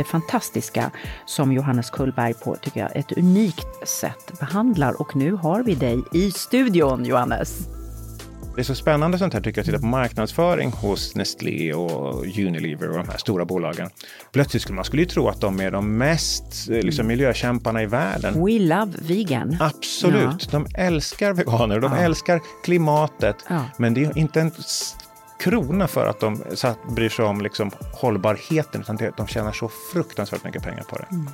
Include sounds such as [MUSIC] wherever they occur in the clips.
det fantastiska som Johannes Kullberg på, tycker jag, ett unikt sätt behandlar. Och nu har vi dig i studion, Johannes. Det är så spännande sånt här tycker jag, att titta på marknadsföring hos Nestlé och Unilever och de här stora bolagen. Plötsligt skulle man skulle ju tro att de är de mest eh, liksom, miljökämparna i världen. We love vegan. Absolut, ja. de älskar veganer, de ja. älskar klimatet. Ja. Men det är inte en krona för att de bryr sig om liksom, hållbarheten, utan de tjänar så fruktansvärt mycket pengar på det. Mm.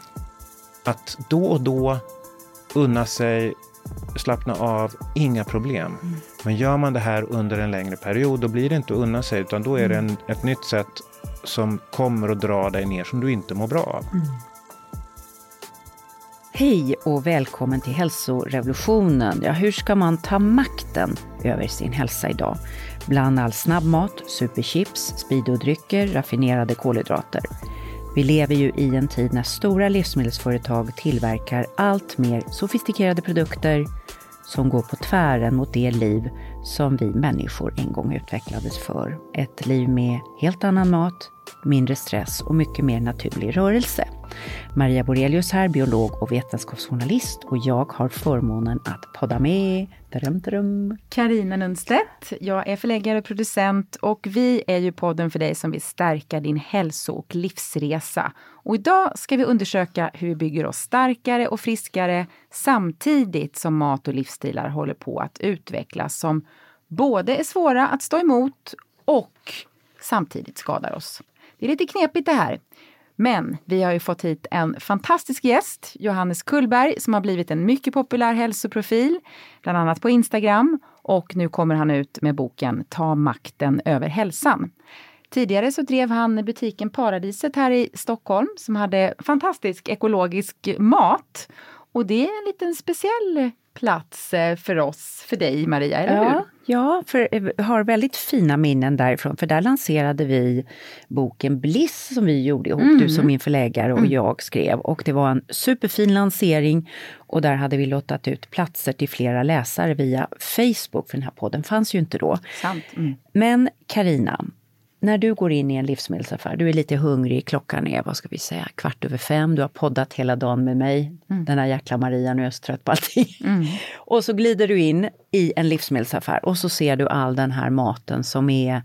Att då och då unna sig slappna av, inga problem. Mm. Men gör man det här under en längre period, då blir det inte att unna sig, utan då är det en, ett nytt sätt som kommer att dra dig ner som du inte mår bra av. Mm. Hej och välkommen till hälsorevolutionen. Ja, hur ska man ta makten över sin hälsa idag? Bland all snabbmat, superchips, speedodrycker, raffinerade kolhydrater. Vi lever ju i en tid när stora livsmedelsföretag tillverkar allt mer sofistikerade produkter som går på tvären mot det liv som vi människor en gång utvecklades för. Ett liv med helt annan mat, mindre stress och mycket mer naturlig rörelse. Maria Borelius här, biolog och vetenskapsjournalist och jag har förmånen att podda med Karina Nundstedt. Jag är förläggare och producent och vi är ju podden för dig som vill stärka din hälso och livsresa. Och idag ska vi undersöka hur vi bygger oss starkare och friskare samtidigt som mat och livsstilar håller på att utvecklas som både är svåra att stå emot och samtidigt skadar oss. Det är lite knepigt det här. Men vi har ju fått hit en fantastisk gäst, Johannes Kullberg, som har blivit en mycket populär hälsoprofil, bland annat på Instagram. Och nu kommer han ut med boken Ta makten över hälsan. Tidigare så drev han butiken Paradiset här i Stockholm som hade fantastisk ekologisk mat. Och det är en liten speciell plats eh, för oss, för dig Maria, eller ja, hur? Ja, för jag eh, har väldigt fina minnen därifrån, för där lanserade vi boken Bliss som vi gjorde ihop, mm. du som min förläggare och mm. jag skrev. Och det var en superfin lansering och där hade vi lottat ut platser till flera läsare via Facebook, för den här podden fanns ju inte då. Sant. Mm. Men Karina, när du går in i en livsmedelsaffär, du är lite hungrig, klockan är vad ska vi säga, kvart över fem, du har poddat hela dagen med mig, mm. den här jäkla Maria, nu är jag så trött på allting. Mm. [LAUGHS] och så glider du in i en livsmedelsaffär och så ser du all den här maten som är,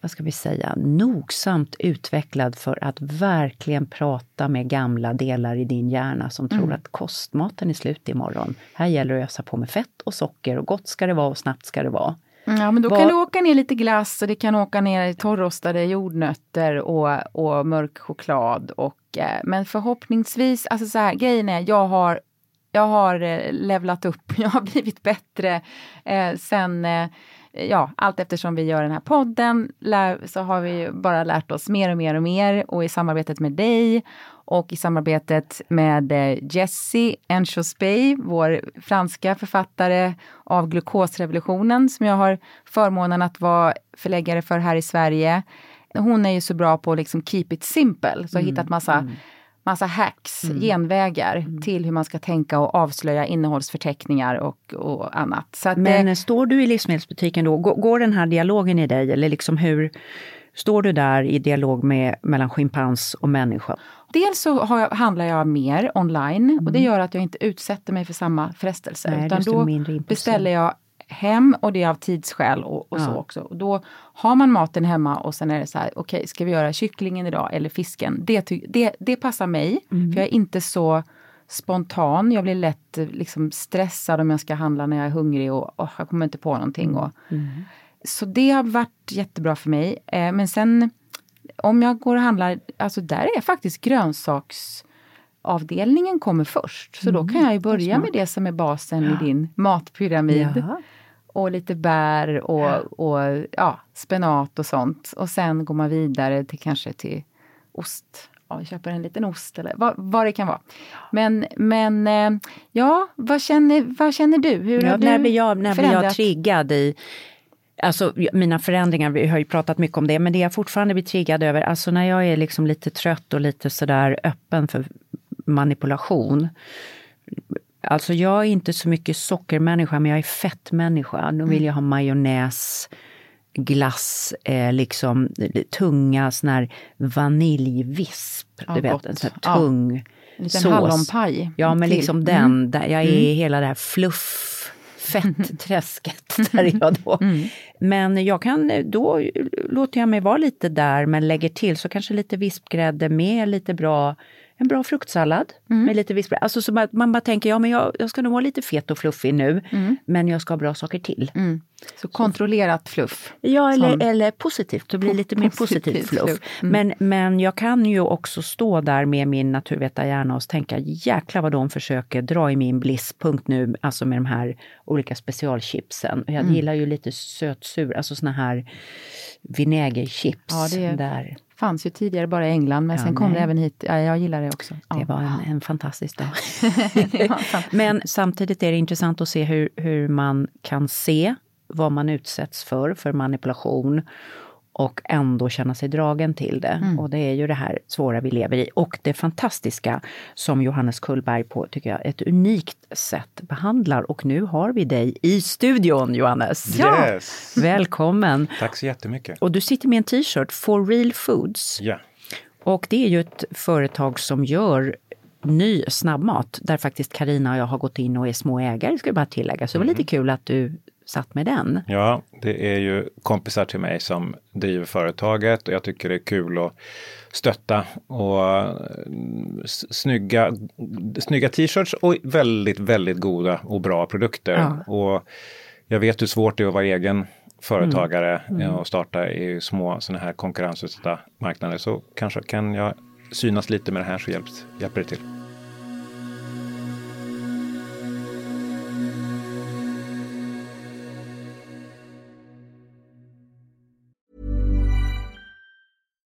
vad ska vi säga, nogsamt utvecklad för att verkligen prata med gamla delar i din hjärna som tror mm. att kostmaten är slut imorgon. Här gäller det att ösa på med fett och socker och gott ska det vara och snabbt ska det vara. Ja men då Var... kan det åka ner lite glass och det kan åka ner torrostade jordnötter och, och mörk choklad. Och, eh, men förhoppningsvis, alltså så här, grejen är jag har jag har eh, levlat upp, [LAUGHS] jag har blivit bättre eh, sen eh, ja, allt eftersom vi gör den här podden lär, så har vi bara lärt oss mer och mer och mer. Och i samarbetet med dig och i samarbetet med eh, Jessie Enchospey, vår franska författare av Glukosrevolutionen som jag har förmånen att vara förläggare för här i Sverige. Hon är ju så bra på liksom keep it simple, så har mm, hittat massa mm massa hacks, mm. genvägar mm. till hur man ska tänka och avslöja innehållsförteckningar och, och annat. Men det, står du i livsmedelsbutiken då, går, går den här dialogen i dig eller liksom hur Står du där i dialog med, mellan schimpans och människa? Dels så jag, handlar jag mer online mm. och det gör att jag inte utsätter mig för samma frestelse. Nej, utan då beställer jag hem och det är av tidsskäl och, och ja. så också. Och då har man maten hemma och sen är det så här, okej, okay, ska vi göra kycklingen idag eller fisken? Det, det, det passar mig, mm. för jag är inte så spontan. Jag blir lätt liksom stressad om jag ska handla när jag är hungrig och oh, jag kommer inte på någonting. Och, mm. Så det har varit jättebra för mig. Eh, men sen om jag går och handlar, alltså där är faktiskt grönsaksavdelningen kommer först. Så mm, då kan jag ju börja med det som är basen ja. i din matpyramid. Ja och lite bär och, och ja, spenat och sånt. Och sen går man vidare till kanske till ost. Ja, köper en liten ost eller vad, vad det kan vara. Men, men eh, ja, vad känner, vad känner du? Hur ja, har när blir jag, när blir jag triggad i Alltså mina förändringar, vi har ju pratat mycket om det, men det jag fortfarande blir triggad över, alltså när jag är liksom lite trött och lite sådär öppen för manipulation, Alltså jag är inte så mycket sockermänniska, men jag är fettmänniska. Då vill mm. jag ha majonnäs, glass, eh, liksom tunga sån här vaniljvisp. Ja, du vet, en sån här tung ja. En liten hallonpaj. Ja, men till. liksom den. Mm. Där jag är i mm. hela det här fluff fettträsket [LAUGHS] där är jag då. Mm. Men jag kan, då låter jag mig vara lite där men lägger till så kanske lite vispgrädde med lite bra en bra fruktsallad mm. med lite vispgrädde. Alltså så man, man bara tänker, ja men jag, jag ska nog vara lite fet och fluffig nu, mm. men jag ska ha bra saker till. Mm. Så kontrollerat fluff? Ja, eller, som... eller positivt, det blir lite mer positivt fluff. fluff. Mm. Men, men jag kan ju också stå där med min naturvetarhjärna och tänka, jäklar vad de försöker dra i min blisspunkt nu, alltså med de här olika specialchipsen. Jag mm. gillar ju lite sötsur, alltså såna här vinägerchips. Ja, det där fanns ju tidigare bara i England, men ja, sen kom nej. det även hit. Ja, jag gillar det också. Det var en, en fantastisk dag. [LAUGHS] men samtidigt är det intressant att se hur, hur man kan se vad man utsätts för, för manipulation och ändå känna sig dragen till det. Mm. Och det är ju det här svåra vi lever i. Och det fantastiska som Johannes Kullberg på, tycker jag, ett unikt sätt behandlar. Och nu har vi dig i studion, Johannes! Yes. Ja. Välkommen! Tack så jättemycket! Och du sitter med en t-shirt, For Real Foods. Ja. Och det är ju ett företag som gör ny snabbmat, där faktiskt Karina och jag har gått in och är små ägare, ska jag bara tillägga. Så det var lite mm. kul att du satt med den. Ja, det är ju kompisar till mig som driver företaget och jag tycker det är kul att stötta och mm, snygga, snygga t-shirts och väldigt, väldigt goda och bra produkter. Ja. Och jag vet hur svårt det är att vara egen företagare mm. Mm. och starta i små sådana här konkurrensutsatta marknader. Så kanske kan jag synas lite med det här så hjälps, hjälper det till.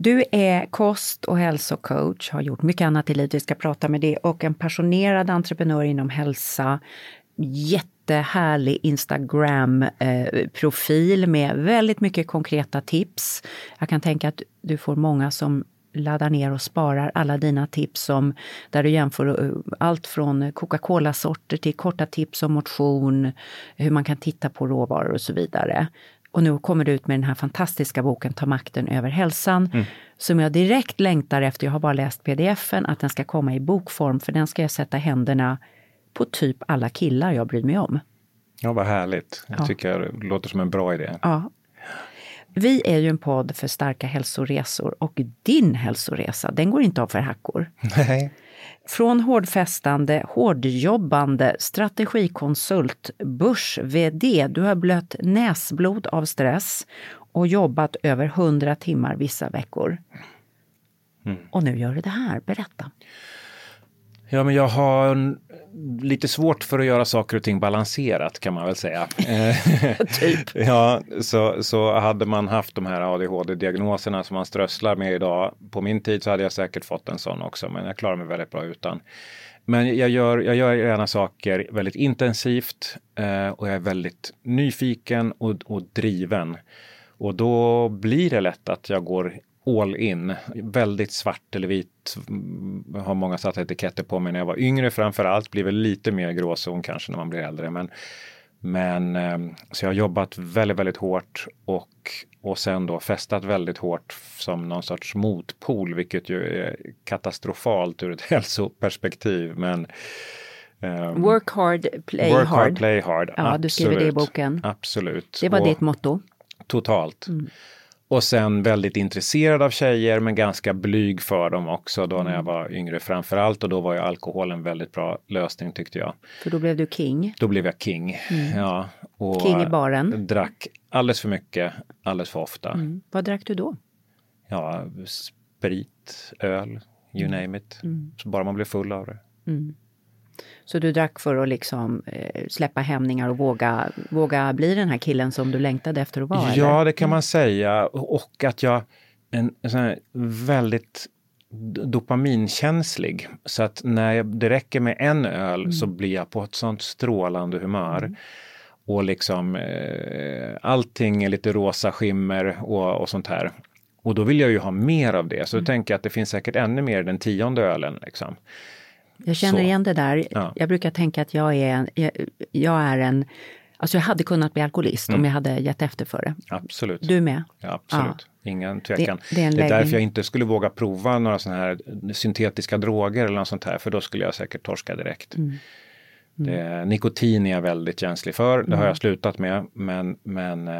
Du är kost och hälsocoach, har gjort mycket annat i livet, vi ska prata med det, och en passionerad entreprenör inom hälsa. Jättehärlig Instagram-profil med väldigt mycket konkreta tips. Jag kan tänka att du får många som laddar ner och sparar alla dina tips om där du jämför eh, allt från Coca-Cola-sorter till korta tips om motion, hur man kan titta på råvaror och så vidare. Och nu kommer du ut med den här fantastiska boken Ta makten över hälsan, mm. som jag direkt längtar efter. Jag har bara läst pdfen, att den ska komma i bokform, för den ska jag sätta händerna på typ alla killar jag bryr mig om. Ja, vad härligt. Jag ja. tycker det låter som en bra idé. Ja. Vi är ju en podd för starka hälsoresor och din hälsoresa, den går inte av för hackor. Nej. Från hårdfästande, hårdjobbande strategikonsult, börs-VD, du har blött näsblod av stress och jobbat över 100 timmar vissa veckor. Mm. Och nu gör du det här, berätta. Ja, men jag har lite svårt för att göra saker och ting balanserat kan man väl säga. [LAUGHS] typ. [LAUGHS] ja, så, så hade man haft de här ADHD-diagnoserna som man strösslar med idag. På min tid så hade jag säkert fått en sån också, men jag klarar mig väldigt bra utan. Men jag gör, jag gör gärna saker väldigt intensivt eh, och jag är väldigt nyfiken och, och driven. Och då blir det lätt att jag går all in. Väldigt svart eller vit. Har många satt etiketter på mig när jag var yngre framför allt. Blir väl lite mer gråzon kanske när man blir äldre. Men, men ehm, så jag har jobbat väldigt, väldigt hårt och, och sen då festat väldigt hårt som någon sorts motpol, vilket ju är katastrofalt ur ett [LAUGHS] hälsoperspektiv. Men Um, work hard, play work hard. hard. play hard. Ja, Absolut. du skriver det i boken. Absolut. Det var och, ditt motto. Totalt. Mm. Och sen väldigt intresserad av tjejer men ganska blyg för dem också då när jag mm. var yngre framförallt och då var ju alkohol en väldigt bra lösning tyckte jag. För då blev du king? Då blev jag king, mm. ja. Och king i baren? Drack alldeles för mycket, alldeles för ofta. Mm. Vad drack du då? Ja, sprit, öl, you mm. name it. Mm. Så bara man blev full av det. Så du drack för att liksom eh, släppa hämningar och våga, våga bli den här killen som du längtade efter att vara? Ja, eller? det kan man säga. Och att jag en, en sån här väldigt dopaminkänslig. Så att när jag, det räcker med en öl mm. så blir jag på ett sånt strålande humör. Mm. Och liksom eh, allting är lite rosa skimmer och, och sånt här. Och då vill jag ju ha mer av det. Så mm. då tänker jag att det finns säkert ännu mer den tionde ölen. Liksom. Jag känner så. igen det där. Ja. Jag brukar tänka att jag är, jag, jag är en Alltså jag hade kunnat bli alkoholist mm. om jag hade gett efter för det. Absolut. Du med? Ja, absolut. Ja. Ingen tvekan. Det, det, är, det är därför jag inte skulle våga prova några sådana här syntetiska droger eller något sånt här, för då skulle jag säkert torska direkt. Mm. Mm. Det, nikotin är jag väldigt känslig för. Det har jag mm. slutat med. Men, men äh,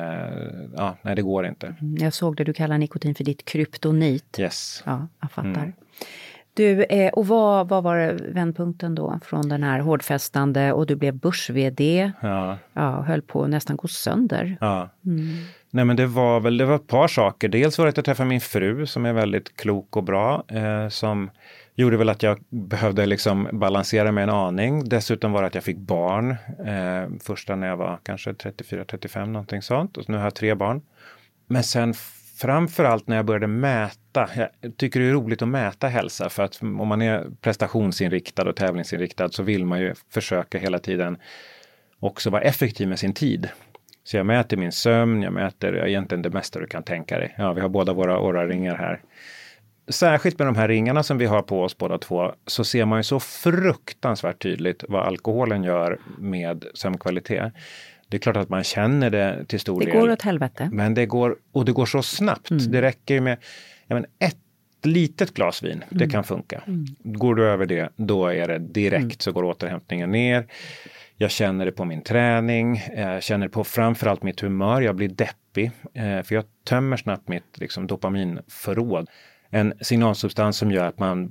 ja, nej, det går inte. Mm. Jag såg det, du kallar nikotin för ditt kryptonit. Yes. Ja, jag fattar. Du, eh, och vad, vad var vändpunkten då från den här hårdfästande och du blev börs-VD? Ja. ja. Höll på att nästan gå sönder. Ja. Mm. Nej men det var väl det var ett par saker. Dels var det att jag träffade min fru som är väldigt klok och bra. Eh, som gjorde väl att jag behövde liksom balansera mig en aning. Dessutom var det att jag fick barn. Eh, första när jag var kanske 34-35 någonting sånt. Och nu har jag tre barn. Men sen framförallt när jag började mäta. Jag tycker det är roligt att mäta hälsa för att om man är prestationsinriktad och tävlingsinriktad så vill man ju försöka hela tiden också vara effektiv med sin tid. Så jag mäter min sömn, jag mäter egentligen det mesta du kan tänka dig. Ja, vi har båda våra Oura-ringar här. Särskilt med de här ringarna som vi har på oss båda två så ser man ju så fruktansvärt tydligt vad alkoholen gör med sömnkvalitet. Det är klart att man känner det till stor det del. Det går åt helvete. Men det går, och det går så snabbt. Mm. Det räcker ju med men, ett litet glas vin, mm. det kan funka. Mm. Går du över det, då är det direkt mm. så går återhämtningen ner. Jag känner det på min träning, jag känner det på framförallt mitt humör, jag blir deppig. Eh, för jag tömmer snabbt mitt liksom, dopaminförråd en signalsubstans som gör att man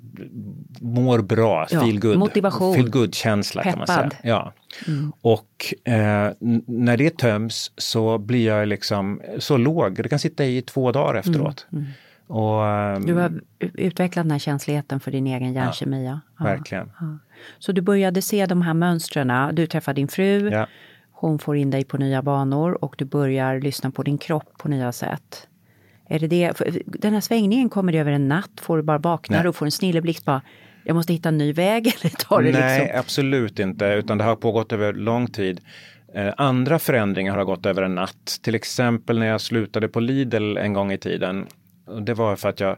mår bra, ja, feel good, motivation, feel good känsla Peppad. kan man säga. Ja. Mm. Och eh, när det töms så blir jag liksom så låg, det kan sitta i två dagar mm, efteråt. Mm. Mm. Och, du har utvecklat den här känsligheten för din egen hjärnkemi. Ja, ja. Verkligen. Ja. Så du började se de här mönstren, du träffar din fru, hon får in dig på nya banor och du börjar lyssna på din kropp på nya sätt. Är det det? Den här svängningen kommer över en natt, får du bara vakna och får en snilleblixt bara jag måste hitta en ny väg? [LAUGHS] Eller tar det Nej, liksom? absolut inte, utan det har pågått över lång tid. Eh, andra förändringar har gått över en natt. Till exempel när jag slutade på Lidl en gång i tiden. Det var för att jag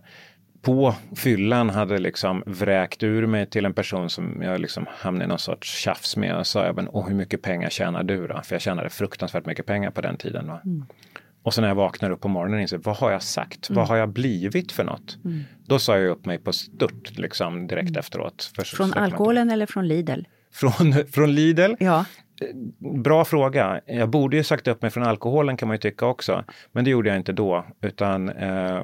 på fyllan hade liksom vräkt ur mig till en person som jag liksom hamnade i någon sorts tjafs med. Och sa jag, men, hur mycket pengar tjänar du då? För jag tjänade fruktansvärt mycket pengar på den tiden. Va? Mm. Och så när jag vaknar upp på morgonen och inser, vad har jag sagt? Mm. Vad har jag blivit för något? Mm. Då sa jag upp mig på stört liksom direkt mm. efteråt. För, från alkoholen eller från Lidl? Från, [LAUGHS] från Lidl? Ja. Bra fråga. Jag borde ju sagt upp mig från alkoholen kan man ju tycka också. Men det gjorde jag inte då, utan eh,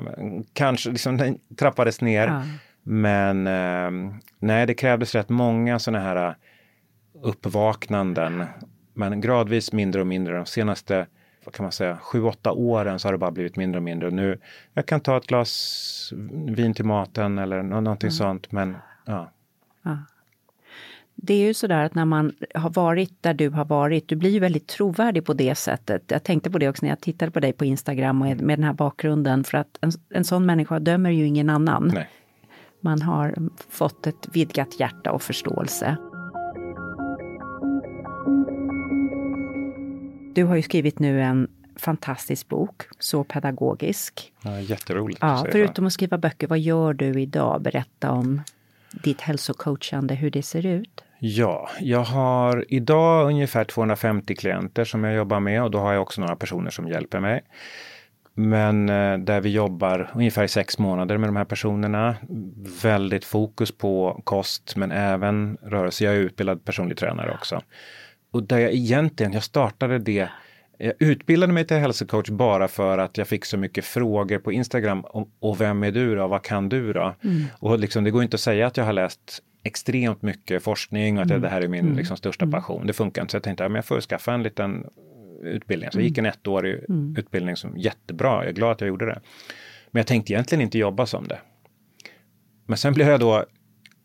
kanske liksom den trappades ner. Ja. Men eh, nej, det krävdes rätt många sådana här eh, uppvaknanden. Men gradvis mindre och mindre. De senaste vad kan man säga, sju, åtta åren så har det bara blivit mindre och mindre. Nu, jag kan ta ett glas vin till maten eller någonting mm. sånt, men ja. ja. Det är ju sådär att när man har varit där du har varit, du blir ju väldigt trovärdig på det sättet. Jag tänkte på det också när jag tittade på dig på Instagram med, med den här bakgrunden, för att en, en sån människa dömer ju ingen annan. Nej. Man har fått ett vidgat hjärta och förståelse. Du har ju skrivit nu en fantastisk bok, så pedagogisk. Ja, jätteroligt. Ja, förutom att skriva böcker, vad gör du idag? Berätta om ditt hälsocoachande, hur det ser ut. Ja, jag har idag ungefär 250 klienter som jag jobbar med och då har jag också några personer som hjälper mig. Men eh, där vi jobbar ungefär sex månader med de här personerna. Väldigt fokus på kost men även rörelse. Jag är utbildad personlig tränare också och där jag egentligen, jag startade det jag utbildade mig till hälsocoach bara för att jag fick så mycket frågor på Instagram om och vem är du då? Vad kan du då? Mm. Och liksom, det går inte att säga att jag har läst extremt mycket forskning och att mm. det här är min mm. liksom, största mm. passion. Det funkar inte. Så jag tänkte att jag får skaffa en liten utbildning. Så jag gick en mm. ettårig mm. utbildning som jättebra. Jag är glad att jag gjorde det. Men jag tänkte egentligen inte jobba som det. Men sen blev jag då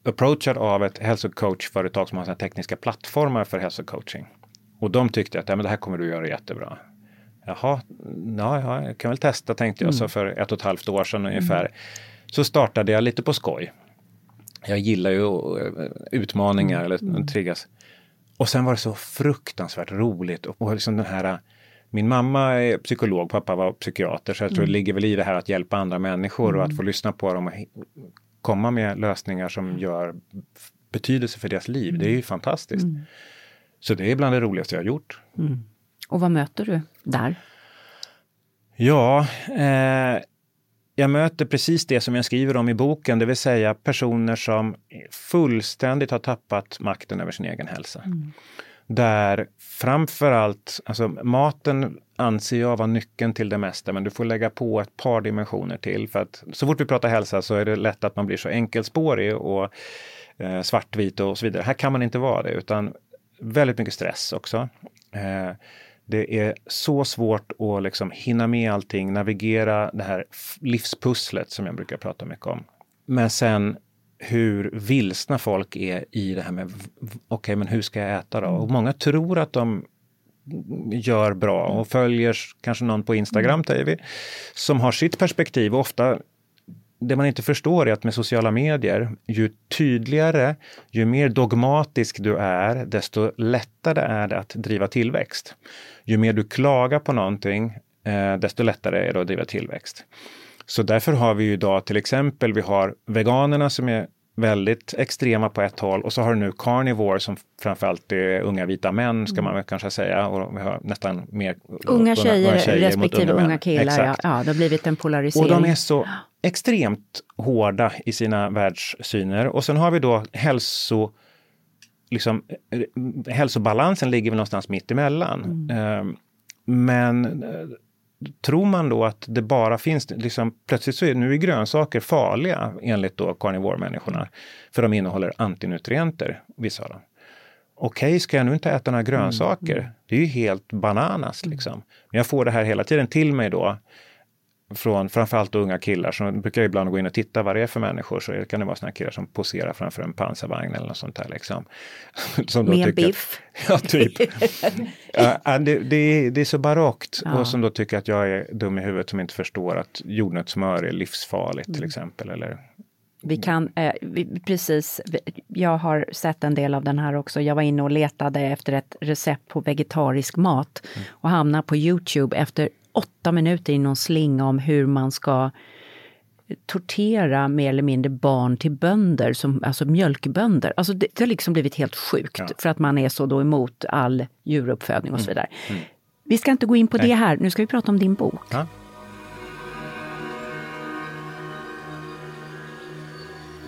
approachad av ett hälsocoachföretag som har såna tekniska plattformar för hälsocoaching. Och de tyckte att ja, men det här kommer du göra jättebra. Jaha, ja, ja, jag kan väl testa tänkte jag mm. så för ett och ett halvt år sedan ungefär. Mm. Så startade jag lite på skoj. Jag gillar ju eh, utmaningar eller mm. triggas. Och sen var det så fruktansvärt roligt och, liksom den här min mamma är psykolog, pappa var psykiater, så jag tror mm. det ligger väl i det här att hjälpa andra människor och att mm. få lyssna på dem och komma med lösningar som gör betydelse för deras liv. Det är ju mm. fantastiskt. Mm. Så det är bland det roligaste jag har gjort. Mm. Och vad möter du där? Ja, eh, jag möter precis det som jag skriver om i boken, det vill säga personer som fullständigt har tappat makten över sin egen hälsa. Mm. Där framförallt, alltså maten anser jag vara nyckeln till det mesta, men du får lägga på ett par dimensioner till. För att så fort vi pratar hälsa så är det lätt att man blir så enkelspårig och eh, svartvit och så vidare. Här kan man inte vara det, utan väldigt mycket stress också. Eh, det är så svårt att liksom hinna med allting, navigera det här livspusslet som jag brukar prata mycket om. Men sen hur vilsna folk är i det här med, okej okay, men hur ska jag äta då? Och många tror att de gör bra och följer kanske någon på Instagram, säger vi, som har sitt perspektiv. Och ofta det man inte förstår är att med sociala medier, ju tydligare, ju mer dogmatisk du är, desto lättare är det att driva tillväxt. Ju mer du klagar på någonting, eh, desto lättare är det att driva tillväxt. Så därför har vi idag till exempel, vi har veganerna som är väldigt extrema på ett håll och så har du nu carnivore som framförallt är unga vita män ska man väl kanske säga och vi har nästan mer unga tjejer, unga tjejer respektive unga, unga killar. Ja. ja, det har blivit en polarisering. Och de är så extremt hårda i sina världssyner och sen har vi då hälso liksom, hälsobalansen ligger väl någonstans mitt emellan. Mm. Ehm, men tror man då att det bara finns, liksom, plötsligt så är nu är grönsaker farliga enligt då carnivore-människorna. För de innehåller antinutrienter, vissa av dem. Okej, okay, ska jag nu inte äta några grönsaker? Mm. Det är ju helt bananas liksom. Men jag får det här hela tiden till mig då från framförallt unga killar som brukar ibland gå in och titta vad det är för människor. Så det kan det vara såna killar som poserar framför en pansarvagn eller något sånt där. Liksom. [LAUGHS] Som Med biff? [LAUGHS] ja, typ. [LAUGHS] ja, det, det, det, är så barockt ja. och som då tycker att jag är dum i huvudet som inte förstår att jordnötssmör är livsfarligt mm. till exempel. Eller vi kan, eh, vi, precis, jag har sett en del av den här också. Jag var inne och letade efter ett recept på vegetarisk mat mm. och hamnade på Youtube efter åtta minuter i någon slinga om hur man ska tortera mer eller mindre barn till bönder, som, alltså mjölkbönder. Alltså det, det har liksom blivit helt sjukt ja. för att man är så då emot all djuruppfödning och så mm. vidare. Mm. Mm. Vi ska inte gå in på Nej. det här, nu ska vi prata om din bok. Ja.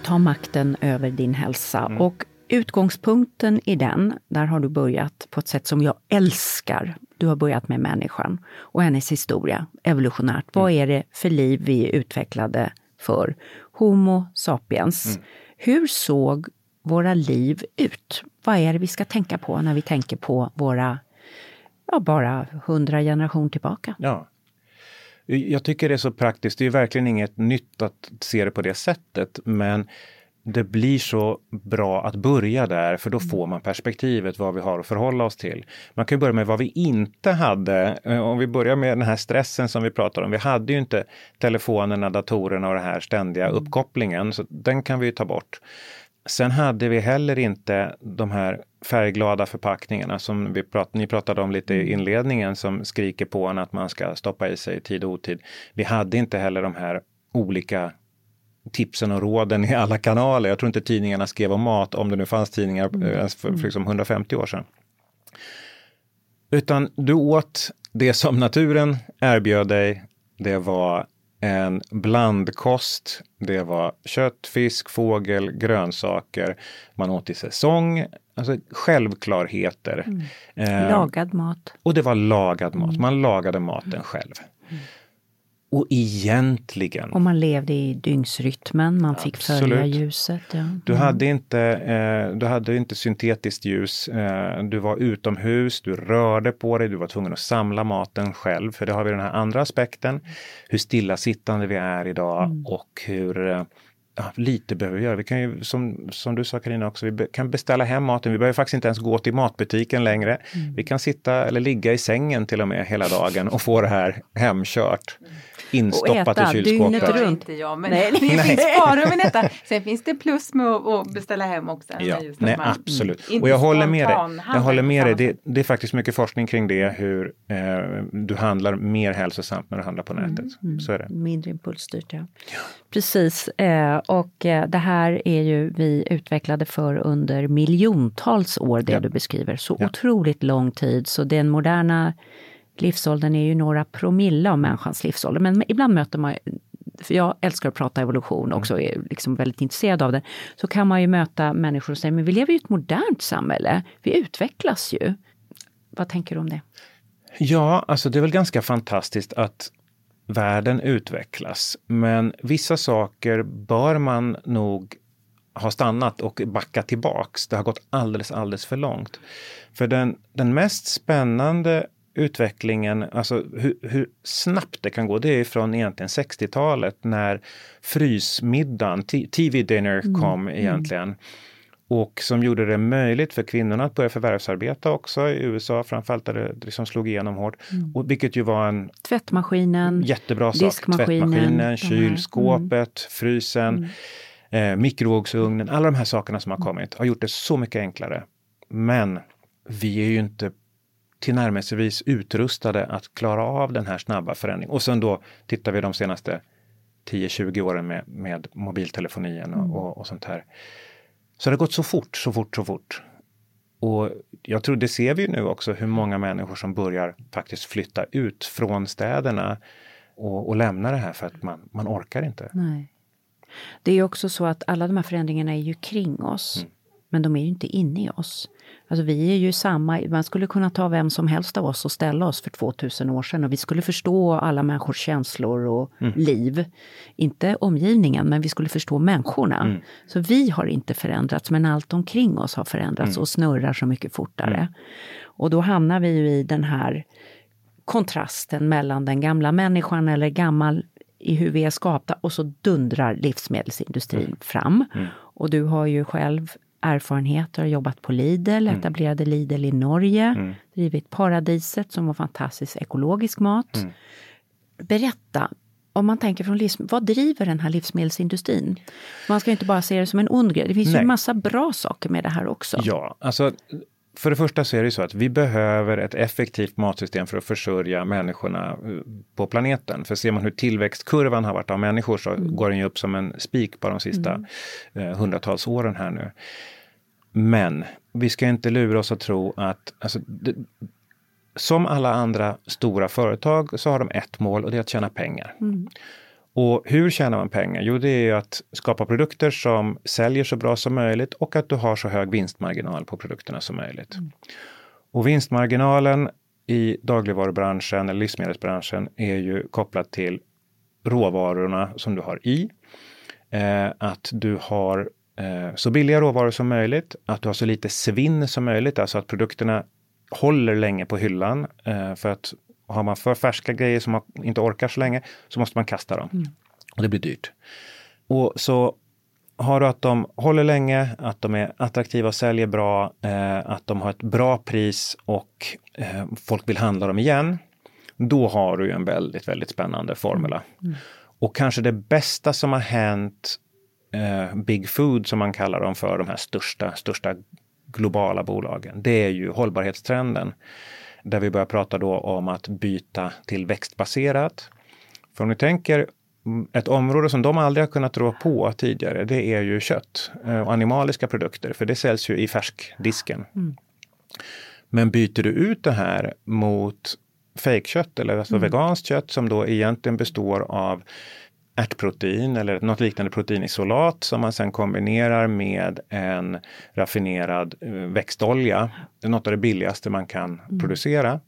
Ta makten över din hälsa. Mm. Och Utgångspunkten i den, där har du börjat på ett sätt som jag älskar. Du har börjat med människan och hennes historia, evolutionärt. Vad mm. är det för liv vi är utvecklade för? Homo sapiens. Mm. Hur såg våra liv ut? Vad är det vi ska tänka på när vi tänker på våra, ja, bara hundra generationer tillbaka? Ja. Jag tycker det är så praktiskt. Det är verkligen inget nytt att se det på det sättet, men det blir så bra att börja där, för då mm. får man perspektivet vad vi har att förhålla oss till. Man kan börja med vad vi inte hade. Eh, om vi börjar med den här stressen som vi pratar om. Vi hade ju inte telefonerna, datorerna och den här ständiga mm. uppkopplingen, så den kan vi ta bort. Sen hade vi heller inte de här färgglada förpackningarna som vi prat, ni pratade om lite i mm. inledningen som skriker på en att man ska stoppa i sig tid och otid. Vi hade inte heller de här olika tipsen och råden i alla kanaler. Jag tror inte tidningarna skrev om mat, om det nu fanns tidningar mm. Eh, för, för liksom 150 år sedan. Utan du åt det som naturen erbjöd dig. Det var en blandkost. Det var kött, fisk, fågel, grönsaker. Man åt i säsong. Alltså självklarheter. Mm. Eh, lagad mat. Och det var lagad mat. Mm. Man lagade maten själv. Och egentligen... Och man levde i dygnsrytmen, man fick absolut. följa ljuset. Ja. Mm. Du, hade inte, eh, du hade inte syntetiskt ljus, eh, du var utomhus, du rörde på dig, du var tvungen att samla maten själv. För det har vi den här andra aspekten, hur stillasittande vi är idag mm. och hur eh, ja, lite behöver vi göra. Vi kan ju, som, som du sa Karina också, vi kan beställa hem maten. Vi behöver faktiskt inte ens gå till matbutiken längre. Mm. Vi kan sitta eller ligga i sängen till och med hela dagen och få det här hemkört. Mm instoppat i kylskåpet. Dygnet runt. Inte jag, men nej. [LAUGHS] det finns faror med detta. Sen finns det plus med att beställa hem också. Ja, nej, man, absolut. Mm, och jag håller med dig. Jag håller med dig. Det, det, är faktiskt mycket forskning kring det, hur eh, du handlar mer hälsosamt när du handlar på nätet. Mm, mm. Så är det. Mindre impulsstyrt, ja. ja. Precis. Eh, och eh, det här är ju vi utvecklade för under miljontals år, det ja. du beskriver. Så ja. otroligt lång tid, så den moderna livsåldern är ju några promille av människans livsålder. Men ibland möter man, för jag älskar att prata evolution mm. också, är liksom väldigt intresserad av det, så kan man ju möta människor och säga, men vi lever i ett modernt samhälle, vi utvecklas ju. Vad tänker du om det? Ja, alltså det är väl ganska fantastiskt att världen utvecklas. Men vissa saker bör man nog ha stannat och backat tillbaks. Det har gått alldeles, alldeles för långt. För den, den mest spännande utvecklingen, alltså hur, hur, snabbt det kan gå, det är från egentligen 60-talet när frysmiddagen, TV dinner mm. kom mm. egentligen. Mm. Och som gjorde det möjligt för kvinnorna att börja förvärvsarbeta också i USA, framförallt där det liksom slog igenom hårt. Mm. Och vilket ju var en Tvättmaskinen, jättebra sak. Tvättmaskinen, kylskåpet, mm. frysen, mm. eh, mikrovågsugnen, alla de här sakerna som har kommit har gjort det så mycket enklare. Men vi är ju inte tillnärmelsevis utrustade att klara av den här snabba förändringen. Och sen då tittar vi de senaste 10-20 åren med, med mobiltelefonin och, mm. och, och, sånt här. Så det har gått så fort, så fort, så fort. Och jag tror det ser vi nu också hur många människor som börjar faktiskt flytta ut från städerna och, och lämna det här för att man, man orkar inte. Nej. Det är också så att alla de här förändringarna är ju kring oss. Mm. Men de är ju inte inne i oss. Alltså vi är ju samma, man skulle kunna ta vem som helst av oss och ställa oss för 2000 år sedan och vi skulle förstå alla människors känslor och mm. liv. Inte omgivningen, men vi skulle förstå människorna. Mm. Så vi har inte förändrats, men allt omkring oss har förändrats mm. och snurrar så mycket fortare. Mm. Och då hamnar vi ju i den här kontrasten mellan den gamla människan eller gammal i hur vi är skapta och så dundrar livsmedelsindustrin mm. fram. Mm. Och du har ju själv erfarenheter, har jobbat på Lidl, mm. etablerade Lidl i Norge, mm. drivit Paradiset som var fantastisk ekologisk mat. Mm. Berätta, om man tänker från livsmedel, vad driver den här livsmedelsindustrin? Man ska inte bara se det som en ond grej, det finns Nej. ju en massa bra saker med det här också. Ja, alltså för det första så är det så att vi behöver ett effektivt matsystem för att försörja människorna eh, på planeten. För ser man hur tillväxtkurvan har varit av människor så mm. går den ju upp som en spik på de sista mm. eh, hundratals åren här nu. Men vi ska inte lura oss att tro att alltså, det, som alla andra stora företag så har de ett mål och det är att tjäna pengar. Mm. Och hur tjänar man pengar? Jo, det är att skapa produkter som säljer så bra som möjligt och att du har så hög vinstmarginal på produkterna som möjligt. Mm. Och vinstmarginalen i dagligvarubranschen eller livsmedelsbranschen är ju kopplat till råvarorna som du har i. Eh, att du har eh, så billiga råvaror som möjligt, att du har så lite svinn som möjligt, alltså att produkterna håller länge på hyllan. Eh, för att har man för färska grejer som man inte orkar så länge så måste man kasta dem. Mm. Och det blir dyrt. Och så har du att de håller länge, att de är attraktiva och säljer bra, eh, att de har ett bra pris och eh, folk vill handla dem igen. Då har du en väldigt, väldigt spännande formula. Mm. Och kanske det bästa som har hänt eh, Big Food som man kallar dem för, de här största, största globala bolagen, det är ju hållbarhetstrenden. Där vi börjar prata då om att byta till växtbaserat. För om ni tänker mm, ett område som de aldrig har kunnat rå på tidigare, det är ju kött eh, och animaliska produkter, för det säljs ju i färskdisken. Mm. Men byter du ut det här mot fejkkött eller alltså mm. veganskt kött som då egentligen består av ärtprotein eller något liknande proteinisolat som man sedan kombinerar med en raffinerad eh, växtolja. Det är något av det billigaste man kan mm. producera.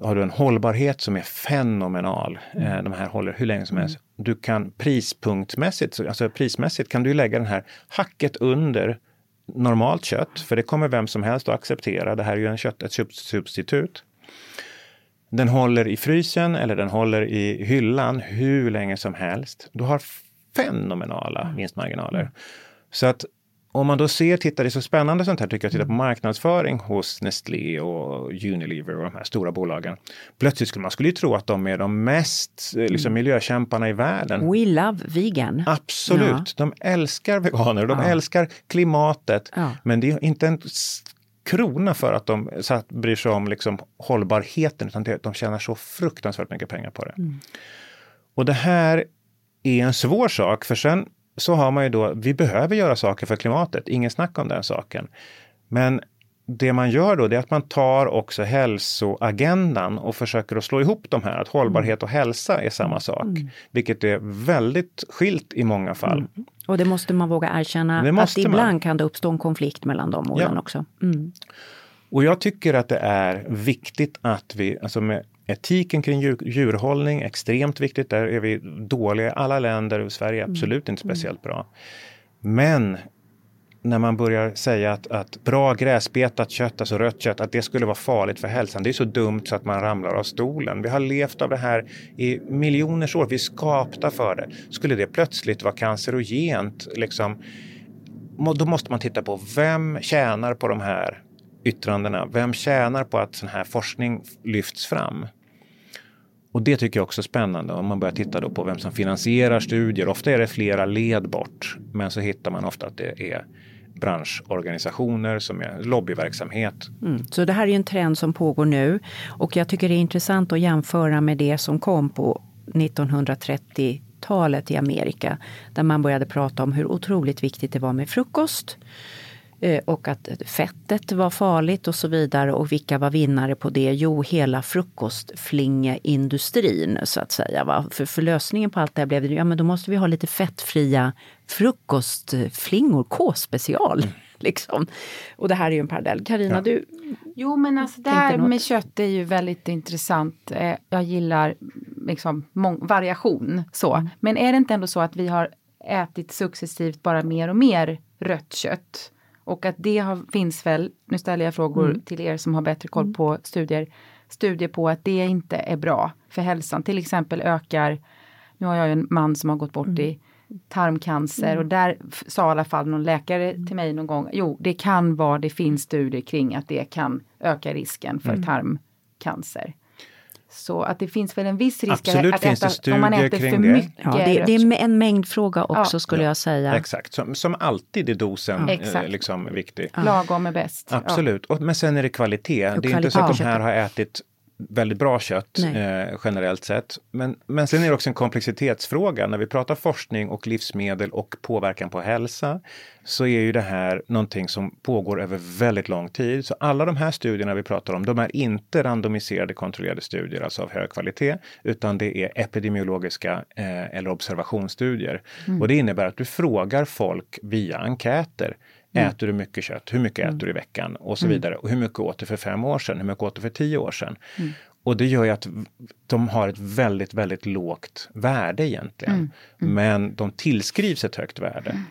Har du en hållbarhet som är fenomenal. Eh, mm. De här håller hur länge som helst. Mm. Du kan prispunktmässigt, alltså prismässigt kan du lägga den här hacket under normalt kött, för det kommer vem som helst att acceptera. Det här är ju en kött, ett substitut. Den håller i frysen eller den håller i hyllan hur länge som helst. Du har fenomenala mm. vinstmarginaler. Så att om man då ser, tittar, det är så spännande sånt här tycker jag, titta på mm. marknadsföring hos Nestlé och Unilever och de här stora bolagen. Plötsligt skulle man skulle ju tro att de är de mest eh, liksom, mm. miljökämparna i världen. We love vegan. Absolut, ja. de älskar veganer, de ja. älskar klimatet. Ja. Men det är inte en krona för att de så att, bryr sig om liksom, hållbarheten, utan de tjänar så fruktansvärt mycket pengar på det. Mm. Och det här är en svår sak, för sen så har man ju då, vi behöver göra saker för klimatet, ingen snack om den saken. Men det man gör då, det är att man tar också hälsoagendan och försöker att slå ihop de här, att hållbarhet och hälsa är samma sak. Mm. Vilket är väldigt skilt i många fall. Mm. Och det måste man våga erkänna, att ibland man. kan det uppstå en konflikt mellan de orden ja. också. Mm. Och jag tycker att det är viktigt att vi, alltså med Etiken kring djur, djurhållning, extremt viktigt. Där är vi dåliga i alla länder. Sverige är mm. absolut inte mm. speciellt bra. Men när man börjar säga att, att bra gräsbetat kött, alltså rött kött, att det skulle vara farligt för hälsan. Det är så dumt så att man ramlar av stolen. Vi har levt av det här i miljoners år. Vi är skapta för det. Skulle det plötsligt vara cancerogent, liksom, då måste man titta på vem tjänar på de här yttrandena. Vem tjänar på att sån här forskning lyfts fram? Och det tycker jag också är spännande om man börjar titta då på vem som finansierar studier. Ofta är det flera led bort, men så hittar man ofta att det är branschorganisationer som är lobbyverksamhet. Mm. Så det här är en trend som pågår nu och jag tycker det är intressant att jämföra med det som kom på 1930-talet i Amerika där man började prata om hur otroligt viktigt det var med frukost och att fettet var farligt och så vidare. Och vilka var vinnare på det? Jo, hela frukostflingeindustrin så att säga. Va? För, för lösningen på allt det här blev ja men då måste vi ha lite fettfria frukostflingor, K-special. Mm. [LAUGHS] Liksom. Och det här är ju en parallell. Karina, ja. du? Jo men alltså det här med kött är ju väldigt intressant. Eh, jag gillar liksom variation så. Mm. Men är det inte ändå så att vi har ätit successivt bara mer och mer rött kött? Och att det har, finns väl, nu ställer jag frågor mm. till er som har bättre koll mm. på studier, studier på att det inte är bra för hälsan. Till exempel ökar, nu har jag en man som har gått bort mm. i tarmcancer mm. och där sa i alla fall någon läkare mm. till mig någon gång, jo det kan vara, det finns studier kring att det kan öka risken för mm. tarmcancer. Så att det finns väl en viss risk Absolut att finns äta, om man äter för det. mycket. Ja, det, det, är en mängdfråga också ja. skulle jag säga. Exakt, som, som alltid är dosen ja. eh, liksom viktig. Lagom är bäst. Absolut, och, men sen är det kvalitet. Och det är kvalitet. inte så att de här har ätit väldigt bra kött eh, generellt sett. Men, men sen är det också en komplexitetsfråga. När vi pratar forskning och livsmedel och påverkan på hälsa så är ju det här någonting som pågår över väldigt lång tid. Så alla de här studierna vi pratar om, de är inte randomiserade kontrollerade studier, alltså av hög kvalitet, utan det är epidemiologiska eh, eller observationsstudier. Mm. Och det innebär att du frågar folk via enkäter Mm. Äter du mycket kött? Hur mycket mm. äter du i veckan? Och så mm. vidare. Och hur mycket åt du för fem år sedan? Hur mycket åt du för tio år sedan? Mm. Och det gör ju att de har ett väldigt, väldigt lågt värde egentligen. Mm. Mm. Men de tillskrivs ett högt värde.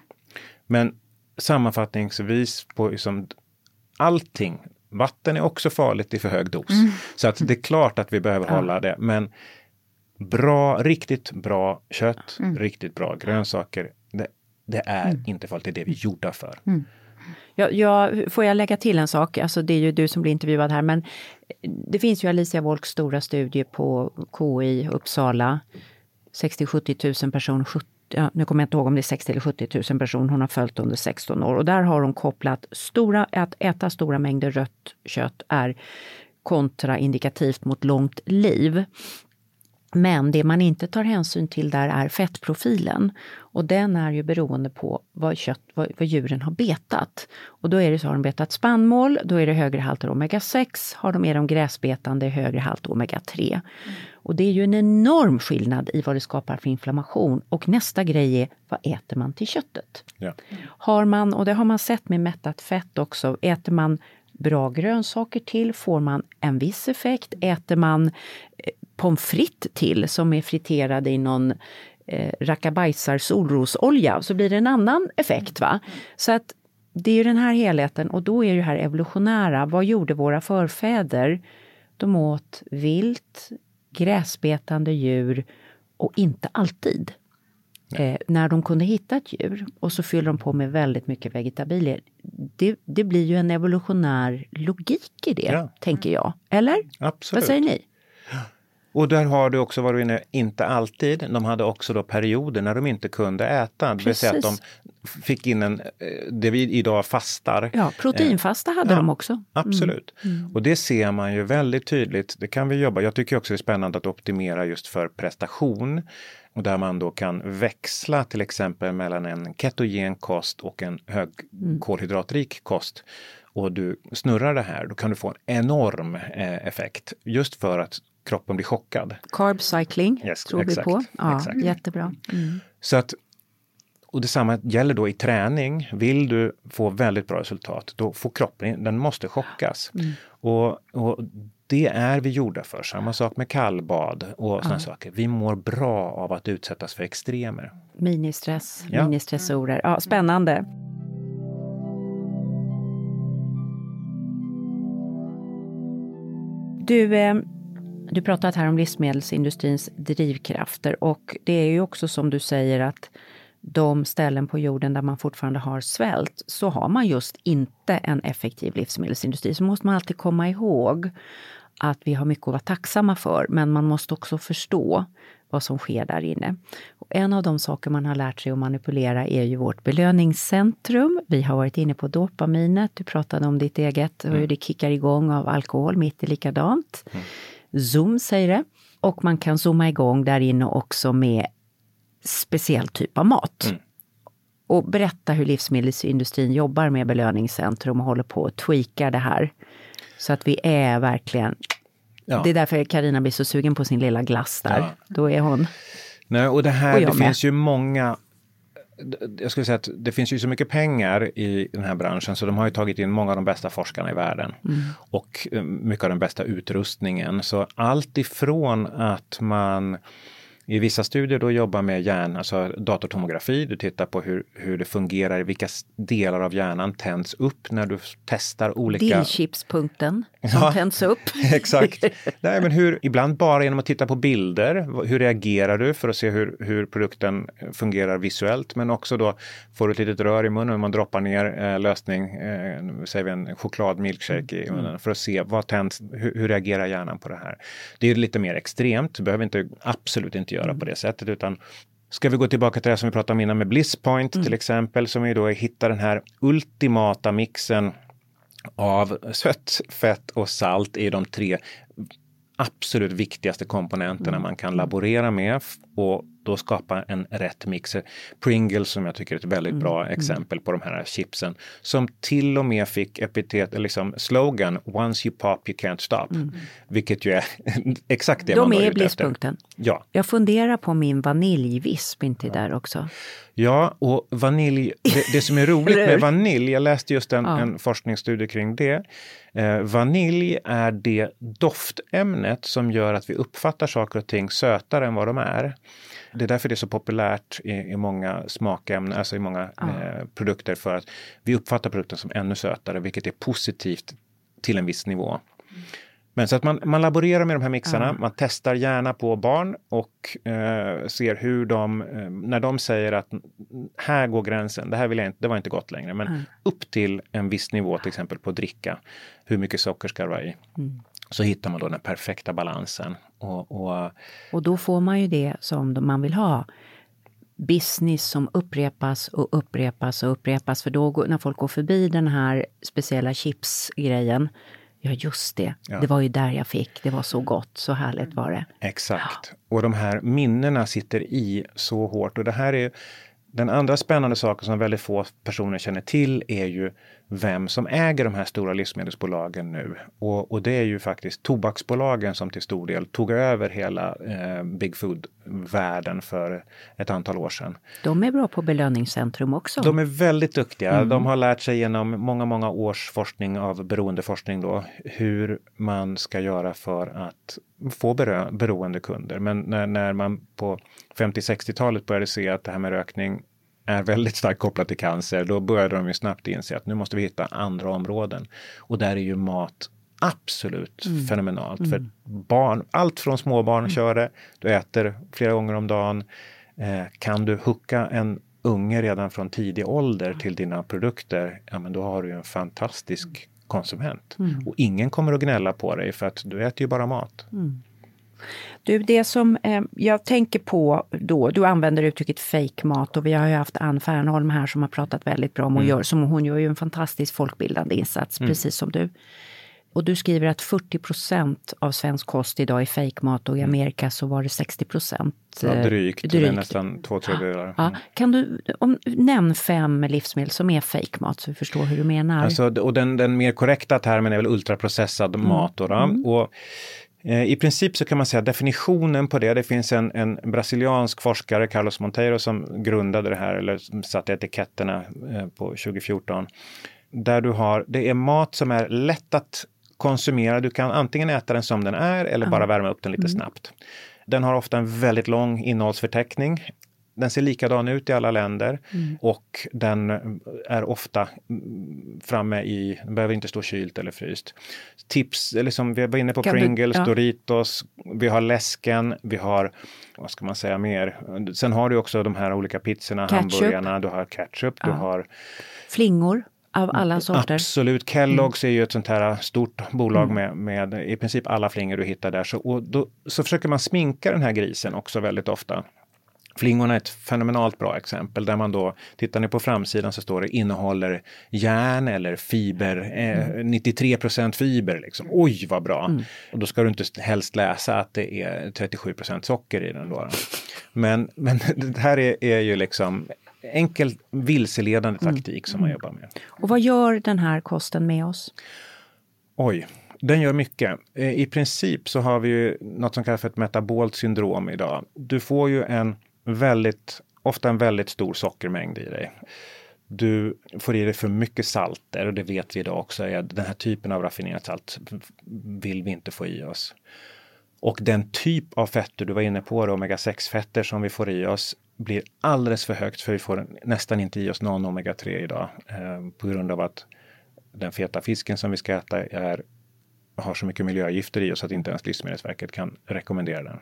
Men sammanfattningsvis på liksom allting. Vatten är också farligt i för hög dos. Så att det är klart att vi behöver ja. hålla det. Men bra, riktigt bra kött, riktigt bra grönsaker. Det är mm. inte farligt, det är det vi är gjorda för. Mm. Ja, ja, får jag lägga till en sak? Alltså det är ju du som blir intervjuad här, men det finns ju Alicia Wolks stora studie på KI Uppsala. 60-70 000 personer, 70, ja, nu kommer jag inte ihåg om det är 60 eller 70 000 personer hon har följt under 16 år. Och där har hon kopplat stora, att äta stora mängder rött kött är kontraindikativt mot långt liv. Men det man inte tar hänsyn till där är fettprofilen. Och den är ju beroende på vad, kött, vad, vad djuren har betat. Och då är det så, har de betat spannmål, då är det högre halter omega-6. Har de är de gräsbetande, högre halt omega-3. Mm. Och det är ju en enorm skillnad i vad det skapar för inflammation. Och nästa grej är, vad äter man till köttet? Ja. Har man, och det har man sett med mättat fett också, äter man bra grönsaker till får man en viss effekt. Äter man eh, pommes frites till som är friterade i någon eh, rackabajsar solrosolja så blir det en annan effekt. va? Så att det är den här helheten och då är det här evolutionära. Vad gjorde våra förfäder? De åt vilt, gräsbetande djur och inte alltid. Eh, när de kunde hitta ett djur och så fyller de på med väldigt mycket vegetabilier. Det, det blir ju en evolutionär logik i det, ja. tänker jag. Eller? Absolut. Vad säger ni? Och där har du också varit inne, inte alltid. De hade också då perioder när de inte kunde äta. Det vill säga att de fick in en, eh, det vi idag fastar. Ja, proteinfasta hade ja, de också. Mm. Absolut. Mm. Och det ser man ju väldigt tydligt. Det kan vi jobba. Jag tycker också det är spännande att optimera just för prestation. Och där man då kan växla till exempel mellan en ketogen kost och en hög mm. kolhydratrik kost och du snurrar det här, då kan du få en enorm eh, effekt. Just för att kroppen blir chockad. Carb cycling yes, tror exakt, vi på. Ja, exakt. Jättebra. Mm. Så att, och detsamma gäller då i träning. Vill du få väldigt bra resultat, då får kroppen, den måste chockas. Mm. Och, och, det är vi gjorda för. Samma sak med kallbad och sådana ja. saker. Vi mår bra av att utsättas för extremer. Ministress, ja. ministressorer. Ja, spännande. Du, eh, du pratat här om livsmedelsindustrins drivkrafter och det är ju också som du säger att de ställen på jorden där man fortfarande har svält så har man just inte en effektiv livsmedelsindustri. Så måste man alltid komma ihåg att vi har mycket att vara tacksamma för, men man måste också förstå vad som sker där inne. Och en av de saker man har lärt sig att manipulera är ju vårt belöningscentrum. Vi har varit inne på dopaminet, du pratade om ditt eget, mm. hur det kickar igång av alkohol, mitt är likadant. Mm. Zoom säger det. Och man kan zooma igång där inne också med speciell typ av mat. Mm. Och berätta hur livsmedelsindustrin jobbar med belöningscentrum och håller på att tweaka det här. Så att vi är verkligen... Ja. Det är därför Karina blir så sugen på sin lilla glass där. Ja. Då är hon... Nej, och det här, och det med. finns ju många jag skulle säga att det finns ju så mycket pengar i den här branschen så de har ju tagit in många av de bästa forskarna i världen. Mm. Och eh, mycket av den bästa utrustningen. Så allt ifrån att man i vissa studier då jobbar med hjärna, alltså datortomografi. Du tittar på hur, hur det fungerar, vilka delar av hjärnan tänds upp när du testar olika... Dillchipspunkten som ja, tänds upp. [LAUGHS] exakt. Nej, men hur, ibland bara genom att titta på bilder. Hur reagerar du för att se hur, hur produkten fungerar visuellt? Men också då får du ett litet rör i munnen, man droppar ner eh, lösning, eh, säger vi en chokladmilkshake i munnen, mm. för att se vad tänds, hur, hur reagerar hjärnan på det här? Det är lite mer extremt, du behöver inte, absolut inte göra mm. på det sättet, utan Ska vi gå tillbaka till det som vi pratade om innan med Blisspoint mm. till exempel, som vi då hittar den här ultimata mixen av sött, fett och salt är de tre absolut viktigaste komponenterna mm. man kan laborera med och då skapa en rätt mix. Pringles som jag tycker är ett väldigt mm. bra mm. exempel på de här chipsen som till och med fick epitet, liksom slogan Once you pop you can't stop. Mm. Vilket ju är [LAUGHS] exakt det de man var ute efter. De är blisspunkten. Ja. Jag funderar på min vaniljvisp inte ja. där också. Ja, och vanilj, det, det som är roligt med vanilj, jag läste just en, ja. en forskningsstudie kring det. Eh, vanilj är det doftämnet som gör att vi uppfattar saker och ting sötare än vad de är. Det är därför det är så populärt i, i många smakämnen, alltså i många eh, produkter, för att vi uppfattar produkten som ännu sötare, vilket är positivt till en viss nivå. Mm. Men så att man, man laborerar med de här mixarna, ja. man testar gärna på barn och eh, ser hur de, eh, när de säger att här går gränsen, det här vill jag inte, det var inte gott längre, men mm. upp till en viss nivå till exempel på dricka, hur mycket socker ska det vara i? Mm. Så hittar man då den perfekta balansen. Och, och, och då får man ju det som man vill ha business som upprepas och upprepas och upprepas. För då när folk går förbi den här speciella chipsgrejen Ja, just det. Ja. Det var ju där jag fick. Det var så gott. Så härligt var det. Exakt. Ja. Och de här minnena sitter i så hårt. Och det här är den andra spännande saken som väldigt få personer känner till är ju vem som äger de här stora livsmedelsbolagen nu. Och, och det är ju faktiskt tobaksbolagen som till stor del tog över hela eh, Big Food-världen för ett antal år sedan. De är bra på belöningscentrum också. De är väldigt duktiga. Mm. De har lärt sig genom många, många års forskning av beroendeforskning då hur man ska göra för att få beroende kunder. Men när, när man på 50-60-talet började se att det här med rökning är väldigt starkt kopplat till cancer, då började de ju snabbt inse att nu måste vi hitta andra områden. Och där är ju mat absolut mm. fenomenalt. Mm. För barn, allt från småbarn mm. kör det, du äter flera gånger om dagen. Eh, kan du hucka en unge redan från tidig ålder till dina produkter, ja men då har du en fantastisk konsument. Mm. Och ingen kommer att gnälla på dig för att du äter ju bara mat. Mm. Du, det som eh, jag tänker på då, du använder uttrycket fake mat och vi har ju haft Ann Fernholm här som har pratat väldigt bra om mm. och gör, som hon gör ju en fantastisk folkbildande insats, mm. precis som du. Och du skriver att 40 procent av svensk kost idag är fejkmat och i mm. Amerika så var det 60 procent. Ja, drygt, drygt. Det är nästan två tredjedelar. Ja. Kan du om, nämn fem livsmedel som är fejkmat så vi förstår hur du menar. Alltså, och den, den mer korrekta termen är väl ultraprocessad mm. mat. Då, då. Mm. Och, eh, i princip så kan man säga definitionen på det, det finns en, en brasiliansk forskare, Carlos Monteiro, som grundade det här, eller satte etiketterna eh, på 2014 där du har, det är mat som är lätt att konsumera. Du kan antingen äta den som den är eller bara värma upp den lite mm. snabbt. Den har ofta en väldigt lång innehållsförteckning. Den ser likadan ut i alla länder mm. och den är ofta framme i, den behöver inte stå kylt eller fryst. Tips, eller som vi var inne på kan Pringles, du, ja. Doritos, vi har läsken, vi har, vad ska man säga mer? Sen har du också de här olika pizzorna, ketchup. hamburgarna, du har ketchup, ja. du har Flingor av alla sorter? Absolut. Kellogg's mm. är ju ett sånt här stort bolag mm. med, med i princip alla flingor du hittar där. Så, då, så försöker man sminka den här grisen också väldigt ofta. Flingorna är ett fenomenalt bra exempel där man då, tittar ni på framsidan så står det innehåller järn eller fiber, eh, 93 mm. fiber. Liksom. Oj vad bra! Mm. Och då ska du inte helst läsa att det är 37% socker i den. Då. Men, men [LAUGHS] det här är, är ju liksom enkel vilseledande mm. taktik mm. som man jobbar med. Och vad gör den här kosten med oss? Oj, den gör mycket. Eh, I princip så har vi ju något som kallas för ett metabolt syndrom idag. Du får ju en väldigt, ofta en väldigt stor sockermängd i dig. Du får i dig för mycket salter och det vet vi idag också. Den här typen av raffinerat salt vill vi inte få i oss. Och den typ av fetter du var inne på, omega-6 fetter som vi får i oss, blir alldeles för högt för vi får nästan inte i oss någon omega-3 idag eh, på grund av att den feta fisken som vi ska äta är, har så mycket miljögifter i oss att inte ens Livsmedelsverket kan rekommendera den.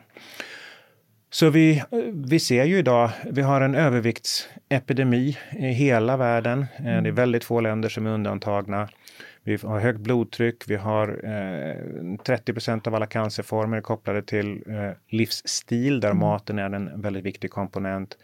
Så vi, vi ser ju idag, vi har en överviktsepidemi i hela världen. Eh, det är mm. väldigt få länder som är undantagna. Vi har högt blodtryck, vi har eh, 30% av alla cancerformer kopplade till eh, livsstil där mm. maten är en väldigt viktig komponent